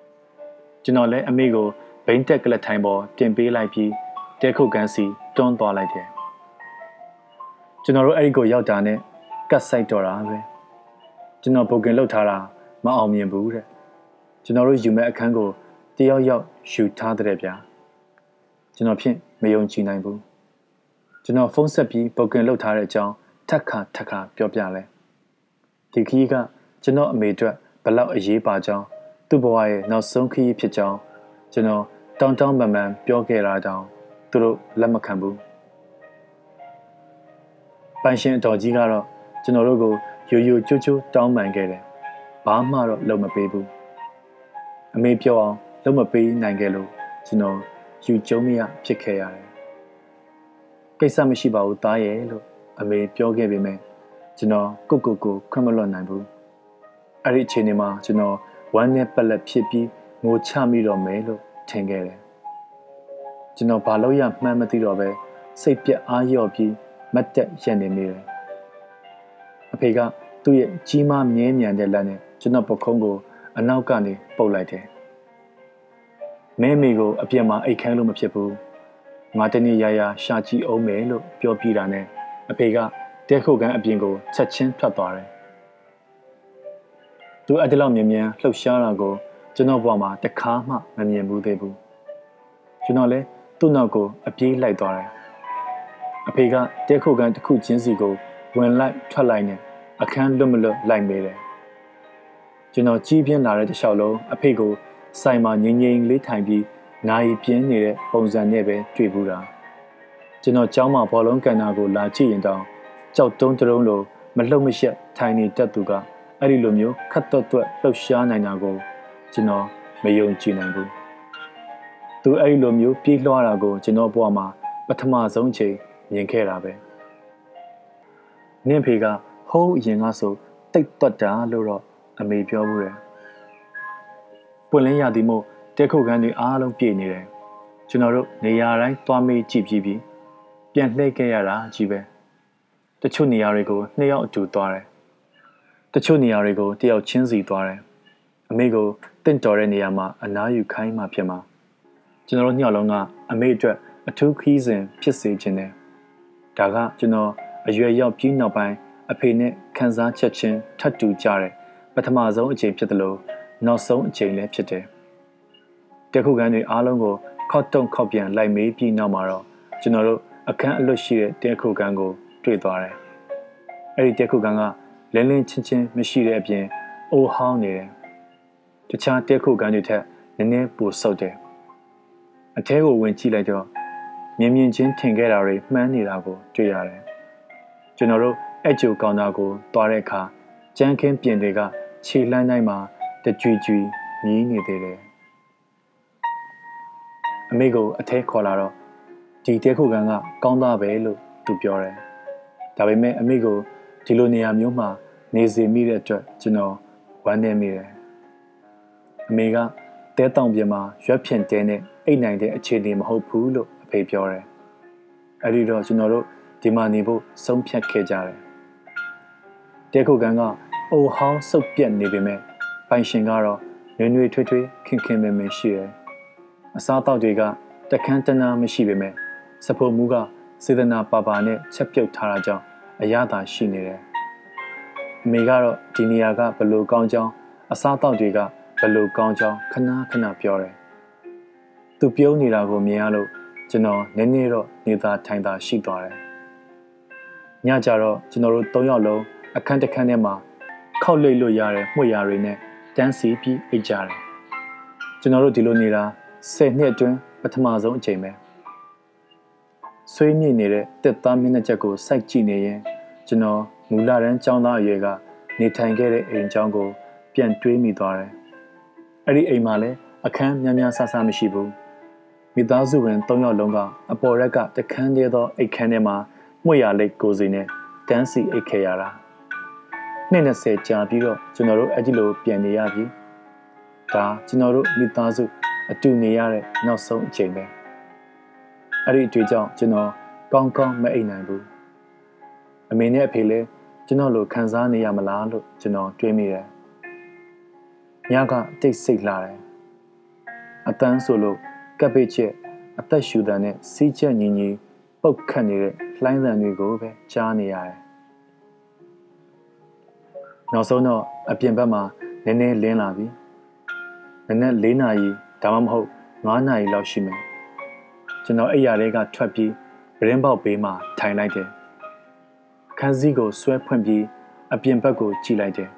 ။ကျွန်တော်လည်းအမေကိုဘိန်းတက်ကလထိုင်ပေါ်တင်ပေးလိုက်ပြီး တဲခုတ်ကန်းစီတွန်းသွားလိုက်တယ်။ကျွန်တော်တို့အဲ့ဒီကိုရောက်တာနဲ့ကတ်ဆိုင်တော့တာပဲ။ကျွန်တော်ဘုတ်ကင်လောက်ထားတာမအောင်မြင်ဘူးတဲ့။ကျွန်တော်တို့ယူမဲ့အခန်းကိုတယောက်ယောက်ယူထားတဲ့ဗျာ။ကျွန်တော်ဖြင့်မယုံကြည်နိုင်ဘူး။ကျွန်တော်ဖုန်းဆက်ပြီးဘုတ်ကင်လောက်ထားတဲ့အကြောင်းထက်ခါထက်ခါပြောပြလဲ။ဒီခီးကကျွန်တော်အမေအတွက်ဘလောက်အရေးပါကြောင်းသူ့ဘဝရဲ့နောက်ဆုံးခရီးဖြစ်ကြောင်းကျွန်တော်တောင်းတောင်းပန်ပန်ပြောခဲ့တာတောင် သူတို့လက်မခံဘူးပိုင်ရှင်အတော်ကြီးကတော့ကျွန်တော်တို့ကိုယိုယိုချိုးချိုးတောင်းပန်ခဲ့တယ်ဘာမှတော့လုပ်မပေးဘူးအမေပြောအောင်လုပ်မပေးနိုင်ခဲ့လို့ကျွန်တော်ယူကျုံမရဖြစ်ခဲ့ရတယ်ကိစ္စမရှိပါဘူးသားရဲ့လို့အမေပြောခဲ့ပေမဲ့ကျွန်တော်ကိုကိုကိုခွင့်မလွတ်နိုင်ဘူးအဲ့ဒီအချိန်မှာကျွန်တော်ဝမ်းနဲ့ပက်လက်ဖြစ်ပြီးငိုချမိတော့မယ်လို့ထင်ခဲ့တယ် ကျွန်တော်ဘာလို့ရမှန်းမသိတော့ပဲစိတ်ပြက်အားလျော့ပြီးမတ်တက်ရက်နေမိတယ်အဖေကသူ့ရဲ့ကြီးမားမြဲမြံတဲ့လက်နဲ့ကျွန်တော်ပခုံးကိုအနောက်ကနေပုတ်လိုက်တယ်မဲမေကိုအပြက်မှာအိတ်ခမ်းလို့မဖြစ်ဘူးငါတနေ့ရရရှာကြည့်အောင်မယ်လို့ပြောပြတာနဲ့အဖေကတဲခုတ်ကန်အပြင်ကိုချက်ချင်းထွက်သွားတယ်သူအဲ့ဒီလောက်မြ мян လှုပ်ရှားတာကိုကျွန်တော်ဘဝမှာတခါမှမမြင်ဘူးသေးဘူးကျွန်တော်လည်း သူ့နောက်ကိုအပြေးလိုက်သွားတယ်။အဖေကတဲခုတ်ကန်တစ်ခုချင်းစီကိုဝင်လိုက်ထွက်လိုက်နဲ့အခန်းလွတ်မလွတ်လိုက်မေးတယ်။ကျွန်တော်ကြီးပြင်းလာတဲ့တစ်လျှောက်လုံးအဖေကိုဆိုင်မှာငြိမ်ငြိမ်လေးထိုင်ပြီးနိုင်ပြင်းနေတဲ့ပုံစံနဲ့ပဲတွေ့ဘူးတာ။ကျွန်တော်ကျောင်းမှာဘောလုံးကန်တာကိုလာကြည့်ရင်တောင်ကြောက်တုံးတုံးလိုမလှုပ်မရှက်ထိုင်နေတတ်သူကအဲ့ဒီလိုမျိုးခက်သွက်သွက်လှုပ်ရှားနိုင်တာကိုကျွန်တော်မယုံကြည်နိုင်ဘူး။ သူအဲ့ဒီလိုမျိုးပြေးလွှားတာကိုကျွန်တော်ဘဝမှာပထမဆုံးချိန်မြင်ခဲ့တာပဲနင့်ဖေကဟိုးအရင်ကဆိုတိတ်တွတ်တာလို့တော့အမေပြောဘူးတယ်ပွင့်လင်းရသည်မို့တဲခုတ်ခန်းတွေအားလုံးပြည့်နေတယ်ကျွန်တော်တို့နေရာတိုင်းသွားမေးကြည့်ပြီးပြီးပြန်လှည့်ခဲ့ရတာကြီးပဲတချို့နေရာတွေကိုနှစ်ယောက်အတူသွားတယ်တချို့နေရာတွေကိုတယောက်ချင်းစီသွားတယ်အမေကိုတင့်တော်တဲ့နေရာမှာအနားယူခိုင်းမှဖြစ်မှာ ကျွန်တော်တို့ညောက်လုံးကအမေအတွက်အထူးခီးစဉ်ဖြစ်စေခြင်းတယ်ဒါကကျွန်တော်အရွယ်ရောက်ပြီးနောက်ပိုင်းအဖေနဲ့ခံစားချက်ချင်းထပ်တူကြတဲ့ပထမဆုံးအချိန်ဖြစ်တယ်လို့နောက်ဆုံးအချိန်လည်းဖြစ်တယ်တခုကန်တွေအားလုံးကိုခောက်တုံခောက်ပြန်လိုက်မေးပြီးနောက်မှာတော့ကျွန်တော်တို့အခန်းအလွတ်ရှိတဲ့တဲခုကန်ကိုတွေ့သွားတယ်အဲ့ဒီတဲခုကန်ကလင်းလင်းချင်းချင်းမရှိတဲ့အပြင်အိုဟောင်းနေတယ်တခြားတဲခုကန်တွေထက်နည်းနည်းပိုဆုပ်တယ် အထဲကိုဝင်ကြည့်လိုက်တော့မြင်မြင်ချင်းထင်ခဲ့တာတွေမှန်းနေတာကိုတွေ့ရတယ်ကျွန်တော်တို့အဲ့ကျိုကောင်တာကိုသွားတဲ့အခါကြမ်းခင်းပြင်တွေကခြေလှမ်းတိုင်းမှာတကြွကြွမြည်နေသေးတယ်အမေကိုအထဲခေါ်လာတော့ဒီတဲခုကန်ကကောင်းသားပဲလို့သူပြောတယ်ဒါပေမဲ့အမေကိုဒီလိုနေရာမျိုးမှာနေစေမိတဲ့အတွက်ကျွန်တော်ဝမ်းနည်းမိတယ်အမေကတဲတောင်ပြင်မှာရွက်ဖြင့်တဲနဲ့ အိတ်နိုင်တဲ့အခြေအနေမဟုတ်ဘူးလို့အဖေပြောတယ်အဲ့ဒီတော့ကျွန်တော်တို့ဒီမှာနေဖို့ဆုံးဖြတ်ခဲ့ကြတယ်တဲခုကန်ကအိုဟောင်းစုပ်ပြက်နေပေမဲ့ပိုင်ရှင်ကတော့နွေနွေထွေးထွေးခင်ခင်မင်မင်ရှိတယ်အစားအသောက်တွေကတခန်းတနာမရှိပေမဲ့စဖို့မူးကစေတနာပါပါနဲ့ချက်ပြုတ်ထားတာကြောင့်အရသာရှိနေတယ်အမေကတော့ဒီနေရာကဘလို့ကောင်းကြောင်းအစားအသောက်တွေကဘလို့ကောင်းကြောင်းခဏခဏပြောတယ် သူပြုံးနေတာကိုမြင်ရလို့ကျွန်တော်နည်းနည်းတော့နေသာထိုင်သာရှိသွားတယ်ညကြတော့ကျွန်တော်တို့၃ယောက်လုံးအခန်းတစ်ခန်းထဲမှာခောက်လိတ်လို့ရတဲ့မှွေရာတွေနဲ့တန်းစီပြီးအိတ်ကြတယ်ကျွန်တော်တို့ဒီလိုနေတာ10နှစ်အတွင်းပထမဆုံးအချိန်ပဲဆွေးမြေ့နေတဲ့တက်သားမျက်နှာချက်ကိုစိုက်ကြည့်နေရင်ကျွန်တော်မူလတန်းចောင်းသားအရွယ်ကနေထိုင်ခဲ့တဲ့အိမ်ကျောင်းကို ပြန်တွေးမိသွားတယ်။အဲ့ဒီအိမ်မှာလည်းအခန်းများများဆဆမရှိဘူး။ မိသားစုဝင်၃ယောက်လုံးကအပေါ်ရက်ကတခန်းသေးသောအိတ်ခန်းထဲမှာမှွေရလိတ်ကိုစီနဲ့တန်းစီအိတ်ခဲ့ရတာ။နှစ်20ကြာပြီးတော့ကျွန်တော်တို့အဲ့ဒီလိုပြန်နေရပြီ။ဒါကျွန်တော်တို့မိသားစုအတူနေရတဲ့နောက်ဆုံးအချိန်ပဲ။အဲ့ဒီအတွေ့အကြုံကျွန်တော်ကောင်းကောင်းမအိပ်နိုင်ဘူး။အမေနဲ့အဖေလည်းကျွန်တော်လိုခံစားနေရမလားလို့ကျွန်တော်တွေးမိတယ်။ညကတိတ်ဆိတ်လာတယ်။အတန်းဆိုလို့ ကပ်ပိတ်ချက်အသက်ရှူတန်နဲ့စီးချက်ညီညီပုတ်ခတ်နေတဲ့လှိုင်းသံတွေကိုပဲကြားနေရတယ်။နောက်ဆုံးတော့အပြင်ဘက်မှာနည်းနည်းလင်းလာပြီ။နည်းနည်း၄နာရီဒါမှမဟုတ်၅နာရီလောက်ရှိမယ်။ကျွန်တော်အိယာတွေကထွက်ပြီးဗရင်ပေါက်ဘေးမှာထိုင်လိုက်တယ်ခန်းစည်းကိုဆွဲဖွင့်ပြီးအပြင်ဘက်ကိုကြည့်လိုက်တယ်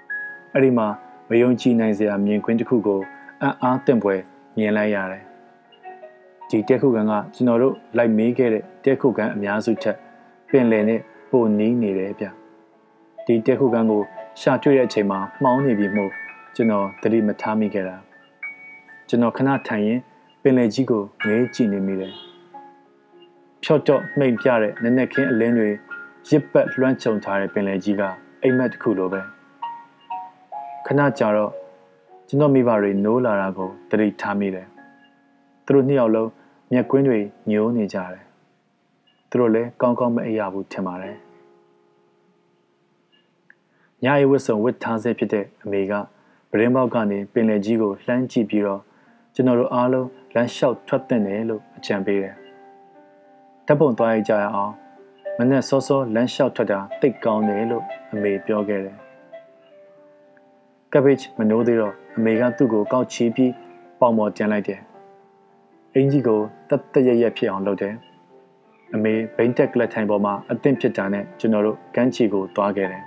။အဲ့ဒီမှာမယုံကြည်နိုင်စရာမြင်ကွင်းတစ်ခုကိုအံ့အားသင့်ပွဲမြင်လိုက်ရတယ်။ ဒီတက်ခုကန်ကကျွန်တော်တို့လိုက်မေးခဲ့တဲ့တက်ခုကန်အများစုထက်ပင်လယ်နဲ့ပိုနီးနေတယ်ဗျ။ဒီတက်ခုကန်ကိုရှာတွေ့တဲ့အချိန်မှာမှောင်းနေပြီမို့ကျွန်တော်သတိမထားမိခဲ့တာ။ကျွန်တော်ခဏထိုင်ရင်ပင်လယ်ကြီးကိုငဲကြည့်နေမိတယ်။ဖြော့တော့မှိန်ပြတဲ့နက်နက်ခင်းအလင်းတွေရစ်ပတ်လွှမ်းခြုံထားတဲ့ပင်လယ်ကြီးကအိမ်မက်တစ်ခုလိုပဲခဏကြာတော့ကျွန်တော်မိဘတွေနိုးလာတာကိုတတိထားမိတယ်သူတို့နှစ်ယောက်လုံး မျက်ကွင်းတွေညှိုးနေကြတယ်သူတို့လည်းကောင်းကောင်းမအိပ်ရဘူးထင်ပါတယ်ညရီဝတ်စုံဝတ်ထားဆဲဖြစ်တဲ့အမေကပရင်းပေါက်ကနေပင်လယ်ကြီးကိုလှမ်းကြည့်ပြီးတော့ကျွန်တော်တို့အားလုံးလမ်းလျှောက်ထွက်တဲ့တယ်လို့အကြံပေးတယ်တပ်ပုံသွားရကြရအောင်မနဲ့စောစောလမ်းလျှောက်ထွက်တာတိတ်ကောင်းတယ်လို့အမေပြောခဲ့တယ်ကဘေ့ချ်မနိုးသေးတော့အမေကသူ့ကိုကောက်ချီးပြီးပေါင်ပေါ်တင်လိုက်တယ် အင်ကြီးကိုတတ်တရရက်ဖြစ်အောင်လုပ်တယ်အမေဘိန်းတက်ကလက်ထိုင်ပေါ်မှာအသင့်ဖြစ်တာနဲ့ကျွန်တော်တို့ကမ်းခြေကိုသွားခဲ့တယ်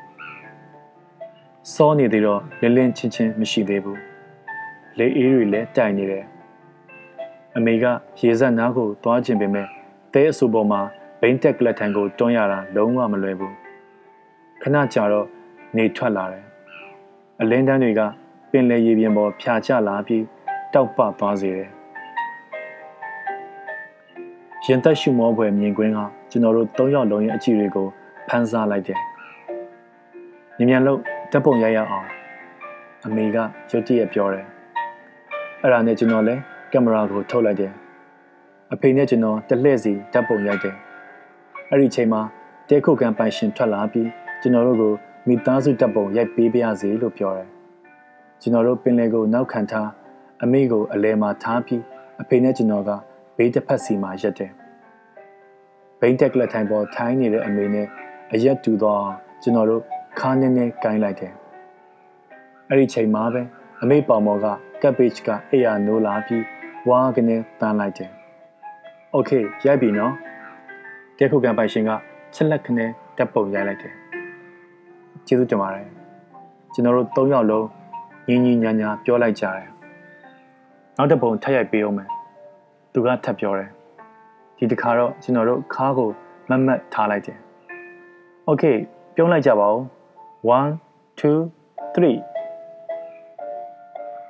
စောနေသေးတော့လင်းလင်းချင်းချင်းမရှိသေးဘူးလေအေးတွေလည်းတိုင်နေတယ်အမေကရေစက်နားကိုသွားခြင်းပေမဲ့တဲအဆူပေါ်မှာဘိန်းတက်ကလက်ထိုင်ကိုတွန်းရတာလုံးဝမလွယ်ဘူးခဏကြာတော့နေထွက်လာတယ်အလင်းတန်းတွေကပင်လယ်ရေပြင်ပေါ်ဖြာချလာပြီးတောက်ပသွားစေတယ် ရင်သက်ရှုမောဖွယ်မြင်ကွင်းကကျွန်တော်တို့၃ယောက်လုံးရဲ့အကြည့်တွေကိုဖန်ဆားလိုက်တယ်။မြန်မြန်လို့တပ်ပုံရိုက်ရအောင်အမေကရုတ်တရက်ပြောတယ်။အဲ့ဒါနဲ့ကျွန်တော်လည်းကင်မရာကိုထုတ်လိုက်တယ်။အဖေနဲ့ကျွန်တော်တလှည့်စီတပ်ပုံရိုက်တယ်။အဲ့ဒီချိန်မှာတဲခုကန်ပိုင်ရှင်ထွက်လာပြီးကျွန်တော်တို့ကိုမိသားစုတပ်ပုံရိုက်ပေးပါရစေလို့ပြောတယ်။ကျွန်တော်တို့ပင်လယ်ကိုနောက်ခံထားအမေကိုအလဲမှာထားပြီးအဖေနဲ့ကျွန်တော်က ဘေးတစ်ဖက်စီမှာရက်တယ်။ဘိန်းတက်လက်ထိုင်ပေါ်ထိုင်းနေတဲ့အမေနဲ့အရက်တူတော့ကျွန်တော်တို့ခါးနေနေကိုင်းလိုက်တယ်။အဲ့ဒီချိန်မှာပဲအမေပေါင်မော်ကကပ်ဘေ့ချ်ကအိယာနိုးလာပြီးဝါကနေတန်းလိုက်တယ်။ Okay ရိုက်ပြီနော်။တဲခုကန်ပိုင်ရှင်ကချက်လက်ခနဲ့တက်ပုံရိုက်လိုက်တယ်။ကျေးဇူးတင်ပါတယ်။ကျွန်တော်တို့၃ယောက်လုံးညီညီညာညာပြောလိုက်ကြတယ်။နောက်တစ်ပုံထပ်ရိုက်ပေးအောင်မယ်။ သူကထပ်ပြောတယ်ဒီတစ်ခါတော့ကျွန်တော်တို့ခါးကိုမတ်မတ်ထားလိုက်တယ်โอเคပြုံးလိုက်ကြပါဦး1 2 3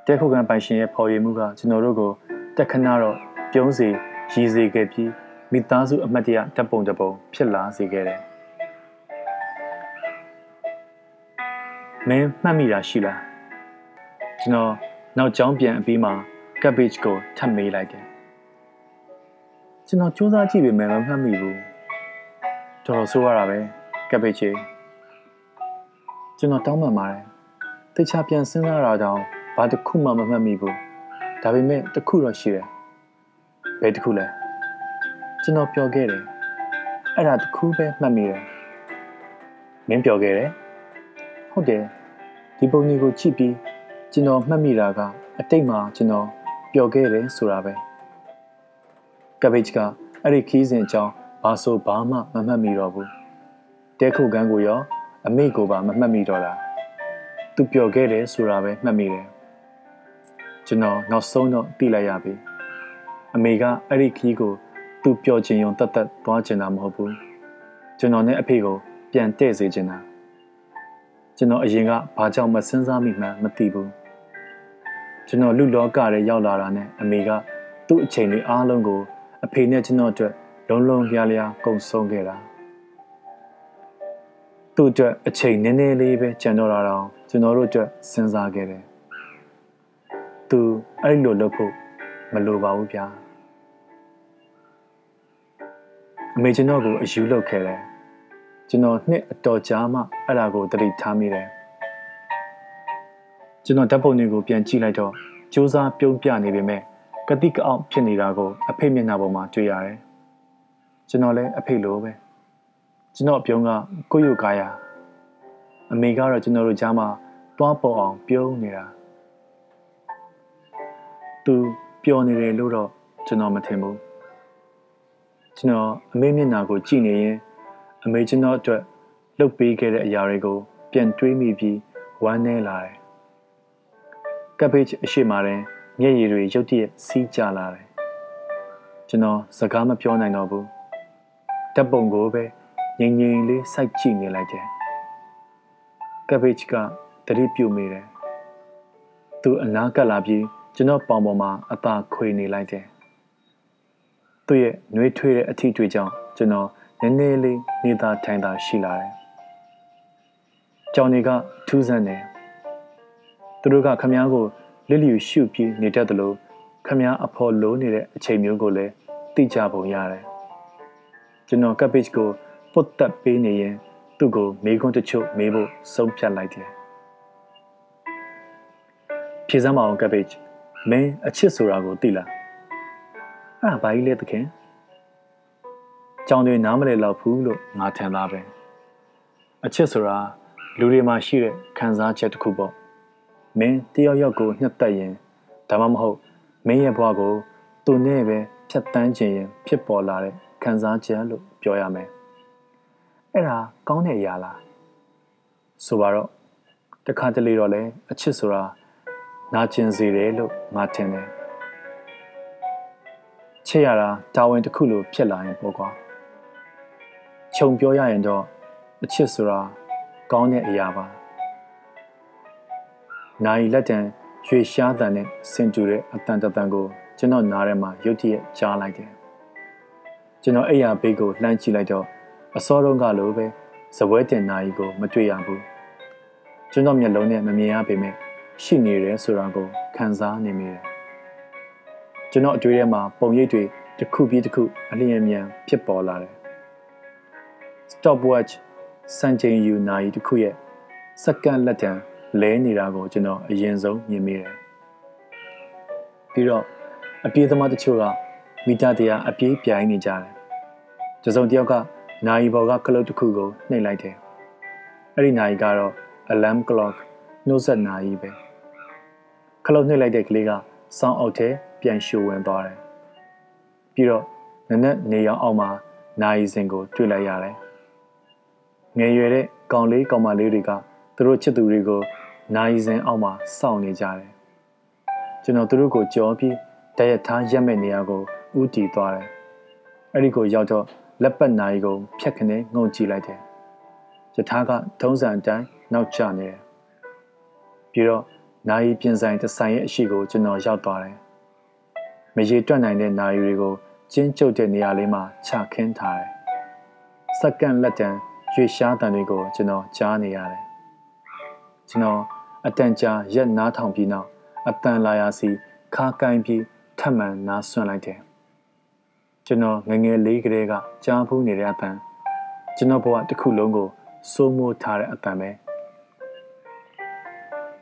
တဲခုကန်ပိုင်ရှင်ရဲ့ဖော်ရည်မှုကကျွန်တော်တို့ကိုတက်ခဏတော့ပြုံးစီရည်စေခဲ့ပြီးမိသားစုအမတ်တရတပ်ပုံတပုံဖြစ်လာစေခဲ့တယ်မင်းမှတ်မိတာရှိလားကျွန်တော်နောက်ကျောင်းပြန်အပြီးမှာ cabbage ကိုထပ်မေးလိုက်တယ် ကျွန်တော်စူးစမ်းကြည့်ပေမဲ့မမှတ်မိဘူးတော်တော်ဆိုးရတာပဲကပ်ပိတ်ချေကျွန်တော်တောင်းပန်ပါတယ်တခြားပြန်စဉ်းစားတာတောင်ဘာတစ်ခုမှမမှတ်မိဘူးဒါပေမဲ့တစ်ခုတော့ရှိတယ်ဘယ်တစ်ခုလဲကျွန်တော်ပြောခဲ့တယ်အဲ့ဒါတစ်ခုပဲမှတ်မိတယ်မင်းပြောခဲ့တယ်ဟုတ်တယ်ဒီပုံကြီးကိုကြည့်ပြီးကျွန်တော်မှတ်မိတာကအတိတ်မှာကျွန်တော်ပြောခဲ့တယ်ဆိုတာပဲ ကဘေ့ချ်ကအဲ့ဒီခီးစဉ်အကြောင်းဘာဆိုဘာမှမမှတ်မိတော့ဘူးတဲခုကန်းကိုရောအမေကိုပါမမှတ်မိတော့တာသူပြောခဲ့တယ်ဆိုတာပဲမှတ်မိတယ်ကျွန်တော်နောက်ဆုံးတော့သိလိုက်ရပြီအမေကအဲ့ဒီခီးကိုသူပြောချင်ုံတတ်တတ်သွားချင်တာမဟုတ်ဘူးကျွန်တော်နဲ့အဖေကိုပြန်တဲ့စေချင်တာကျွန်တော်အရင်ကဘာကြောင့်မစဉ်းစားမိမှန်းမသိဘူးကျွန်တော်လူလောကထဲရောက်လာတာနဲ့အမေကသူ့အချိန်တွေအားလုံးကို အဖေနဲ့ကျွန်တော်အတွက်လုံးလုံးလျားလျားကုန်ဆုံးခဲ့တာသူ့အတွက်အချိန်နည်းနည်းလေးပဲကြံတော့တာတော့ကျွန်တော်တို့အတွက်စဉ်းစားခဲ့တယ်သူအဲ့လိုလုပ်ဖို့မလိုပါဘူးဗျာအမေကျွန်တော်ကိုအယူလုပ်ခဲ့တယ်ကျွန်တော်နှစ်အတော်ကြာမှအဲ့ဒါကိုတတိထားမိတယ်ကျွန်တော်ဓာတ်ပုံတွေကိုပြန်ကြည့်လိုက်တော့စူးစမ်းပြုံးပြနေပေမဲ့ ကတိကအောက်ဖြစ်နေတာကိုအဖေမျက်နှာပေါ်မှာတွေ့ရတယ်ကျွန်တော်လည်းအဖေလိုပဲကျွန်တော်ပြုံးကကိုယုကာယာအမေကတော့ကျွန်တော်တို့ကြားမှာတွားပေါ်အောင်ပြုံးနေတာသူပျော်နေတယ်လို့တော့ကျွန်တော်မထင်ဘူးကျွန်တော်အမေမျက်နှာကိုကြည့်နေရင်အမေကျွန်တော်အတွက်လှုပ်ပေးခဲ့တဲ့အရာတွေကိုပြန်တွေးမိပြီးဝမ်းနည်းလာတယ်ကပ်ဘေ့အရှိမာတဲ့ မျက်ရည်တွေရုတ်တရက်စီးကျလာတယ်ကျွန်တော်စကားမပြောနိုင်တော့ဘူးတပ်ပုံကိုပဲငြိမ်ငြိမ်လေးစိုက်ကြည့်နေလိုက်တယ်ကပ်ဘေ့ကတတိပြုတ်မိတယ်သူအနားကပ်လာပြီးကျွန်တော်ပေါင်ပေါ်မှာအသာခွေနေလိုက်တယ်သူ့ရဲ့နှွေးထွေးတဲ့အထီးတွေကြောင့်ကျွန်တော်နည်းနည်းလေးနေသာထိုင်သာရှိလာတယ်။ကြောင်တွေကထူးဆန်းတယ်။သူတို့ကခမားကို လစ်လျူရှုပြီးနေတတ်တယ်လို့ခမားအဖော်လိုနေတဲ့အချိန်မျိုးကိုလည်းသိကြပုံရတယ်။ကျွန်တော်ကပ်ပစ်ကိုပုတ်တက်ပေးနေရင်သူ့ကိုမေးခွန်းတချို့မေးဖို့ဆုံးဖြတ်လိုက်တယ်။ဖြေစမ်းမအောင်ကပ်ပစ်မင်းအချစ်ဆိုတာကိုသိလား။အဲ့ဒါဘာကြီးလဲသခင်။ကြောင်တွေနားမလည်တော့ဘူးလို့ငါထင်သားပဲအချစ်ဆိုတာလူတွေမှာရှိတဲ့ခံစားချက်တစ်ခုပေါ့ မင်းတယောက်ယောက်ကိုညှက်တက်ရင်ဒါမှမဟုတ်မင်းရဲ့ဘဝကိုသူနဲ့ပဲဖြတ်တန်းခြင်းရင် ဖြစ်ပေါ်လာတဲ့ခံစားချက်လို့ပြောရမယ်အဲ့ဒါကောင်းတဲ့အရာလားဆိုပါတော့တခါတလေတော့လေအချစ်ဆိုတာနာကျင်စေတယ်လို့ငါထင်တယ်ချစ်ရတာတာဝန်တစ်ခုလိုဖြစ်လာရင်ပေါ့ကွာခြုံပြောရရင်တော့အချစ်ဆိုတာကောင်းတဲ့အရာပါ နိုင်လက်တံရွှေရှားတန်နဲ့ဆင်တူတဲ့အတန်တတန်ကိုကျွန်တော်နားထဲမှာရုတ်တရက်ကြားလိုက်တယ်ကျွန်တော်အိယာဘေးကိုလှမ်းကြည့်လိုက်တော့အစောတုန်းကလိုပဲဇပွဲတင်နိုင်ကိုမတွေ့ရဘူးကျွန်တော်မျက်လုံးနဲ့မမြင်ရပေမဲ့ရှိနေတယ်ဆိုတာကိုခံစားနေမိတယ်ကျွန်တော်အတွေ့ထဲမှာပုံရိပ်တွေတစ်ခုပြီးတစ်ခုအလျင်အမြန်ဖြစ်ပေါ်လာတယ် stopwatch စံချိန်ယူနာရီတစ်ခုရဲ့စက္ကန့်လက်တံ လဲနေတာကိုကျွန်တော်အရင်ဆုံးမြင်မိတယ်။ပြီးတော့အပြေးသမားတချို့ကမီတာတရာအပြေးပြိုင်နေကြတယ်။တစုံတစ်ယောက်ကနာရီပေါ်ကကလုတ်တစ်ခုကိုနှိပ်လိုက်တယ်။အဲ့ဒီနာရီကတော့ alarm clock နှုတ်ဆက်နာရီပဲ။ကလုတ်နှိပ်လိုက်တဲ့ကလေးကစောင်းအောက်ထဲပြန်ရှိုးဝင်သွားတယ်။ပြီးတော့နနက်နေရောင်အောက်မှာနာရီစင်ကိုတွေ့လိုက်ရတယ်ငယ်ရွယ်တဲ့ကောင်လေးကောင်မလေးတွေကသူတို့ချစ်သူတွေကို နိုင်စင်အောက်မှာစောင့်နေကြတယ်ကျွန်တော်သူတို့ကိုကြောပြီးတရက်ထားရက်မဲ့နေရာကိုဥတီသွားတယ်အဲ့ဒီကိုရောက်တော့လက်ပတ်နိုင်ကိုဖြတ်ခနဲ့ငုံကြည့်လိုက်တယ်ယထာကထုံးစံအတိုင်းနောက်ကျနေတယ်ပြီးတော့နိုင်ပြင်ဆိုင်တဆိုင်ရဲ့အရှိကိုကျွန်တော်ရောက်သွားတယ်မရေတွက်နိုင်တဲ့နိုင်တွေကိုကျင်းကျုပ်တဲ့နေရာလေးမှာချခင်းထားတယ်စက္ကန့်လက်တံရွေရှားတန်တွေကိုကျွန်တော်ကြားနေရတယ်ကျွန်တော် အတန်ကြာရက်နားထောင်ပြီးနောက်အတန်လာရစီခါကိုင်းပြီးထပ်မံနားဆွန့်လိုက်တယ်ကျွန်တော်ငငယ်လေးကလေးကကြားဖူးနေတဲ့အတန်ကျွန်တော်ဘဝတစ်ခုလုံးကိုစိုးမိုးထားတဲ့အတန်ပဲ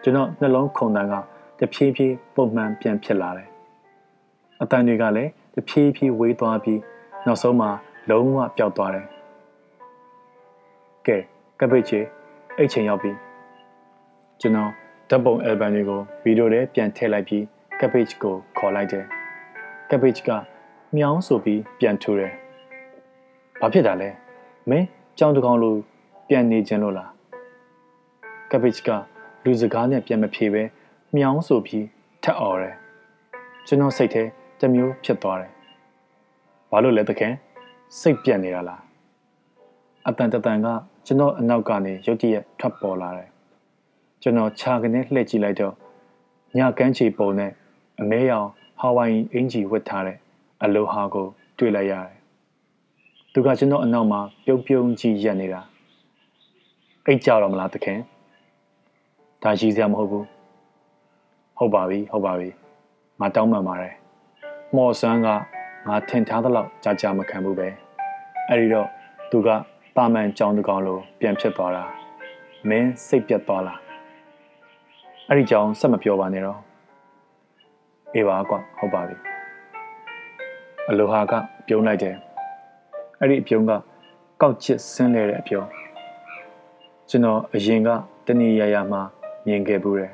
ကျွန်တော်နှလုံးခုန်တန်ကတဖြည်းဖြည်းပုံမှန်ပြန်ဖြစ်လာတယ်အတန်တွေကလည်းတဖြည်းဖြည်းဝေးသွားပြီးနောက်ဆုံးမှာလုံးဝပျောက်သွားတယ်ကဲကပ်ပိတ်ချေအိတ်ချိန်ရောက်ပြီ ကျွန်တော်ဓာတ်ပုံ album တွေကိုဗီဒီယိုထဲပြန်ထည့်လိုက်ပြီးကပ်ပိတ်ကိုခေါ်လိုက်တယ်ကပ်ပိတ်ကမြောင်းဆိုပြီးပြန်ထူတယ်ဘာဖြစ်တာလဲမင်းကြောင်တကောင်လိုပြန်နေခြင်းလို့လားကပ်ပိတ်ကလူစကားနဲ့ပြန်မဖြေပဲမြောင်းဆိုပြီးထက်အော်တယ်ကျွန်တော်စိတ်ထဲတမျိုးဖြစ်သွားတယ်ဘာလို့လဲတခင်စိတ်ပြက်နေတာလားအတန်တတန်ကကျွန်တော်အနောက်ကနေရုတ်တရက်ထွက်ပေါ်လာတယ် ကျွန်တော်ခြာကနေလှည့်ကြည့်လိုက်တော့ညကန်းချီပုံနဲ့အမဲရောင်ဟာဝိုင်အင်ဂျီဝတ်ထားတဲ့အလိုဟာကို တွေ့လိုက်ရတယ်။သူကကျွန်တော်အနောက်မှာပြုံးပြုံးကြီးရက်နေတာ။အိတ်ကြတော့မလားတခင်။ဒါရှိစရာမဟုတ်ဘူး။ဟုတ်ပါပြီဟုတ်ပါပြီ။ငါတောင်းပန်ပါတယ်။မော်ဆန်းကငါထင်ထားသလောက်ကြာကြာမခံဘူးပဲ။အဲဒီတော့သူကပါမန်ကြောင်းတကောင်လိုပြန်ဖြစ်သွားတာ။မင်းစိတ်ပြတ်သွားလား။ အဲ့ဒီကြောင်းဆက်မပြောပါနဲ့တော့။အေးပါကွာဟုတ်ပါပြီ။အလိုဟာကပြုံးလိုက်တယ်။အဲ့ဒီအပြုံးကကောက်ချစ်ဆင်းလဲတဲ့အပြုံး။ကျွန်တော်အရင်ကတဏီရရမှာမြင်ခဲ့ဘူးတယ်။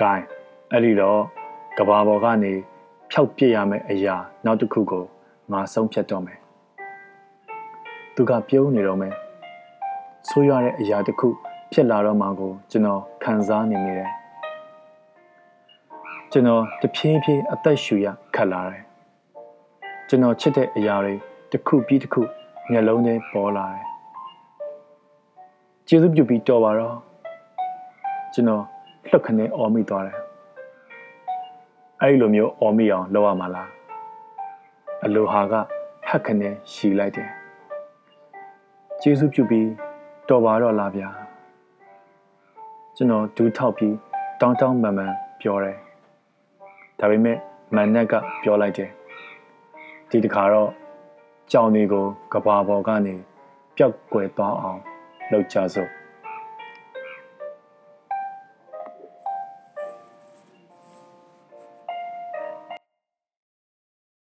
gain အဲ့ဒီတော့ကဘာပေါ်ကနေဖြောက်ပြစ်ရမယ့်အရာနောက်တစ်ခုကိုငါဆုံးဖြတ်တော့မယ်။သူကပြုံးနေတော့မယ်။ဆိုးရတဲ့အရာတစ်ခု ဖြစ်လာတော့မှကိုကျွန်တော်ခံစားနေမိတယ်ကျွန်တော်တဖြည်းဖြည်းအသက်ရှူရခတ်လာတယ်ကျွန်တော်ချစ်တဲ့အရာတွေတစ်ခုပြီးတစ်ခုမျက်လုံးထဲပေါ်လာတယ်ကျေးဇူးပြုပြီးတော်ပါတော့ကျွန်တော်လှုပ်ခနဲအော်မိသွားတယ်အဲ့လိုမျိုးအော်မိအောင်လုပ်ရမှာလားအလိုဟာကဟက်ခနဲရှီလိုက်တယ်ကျေးဇူးပြုပြီးတော်ပါတော့လားဗျာ ကျွန်တော်ဒူးထောက်ပြီးတောင်းတောင်းပန်ပန်ပြောတယ်ဒါပေမဲ့မန်နက်ကပြောလိုက်တယ်ဒီတခါတော့ကြောင်တွေကိုကဘာပေါ်ကနေပျောက်ကွယ်သွားအောင်လှုပ်ကြစို့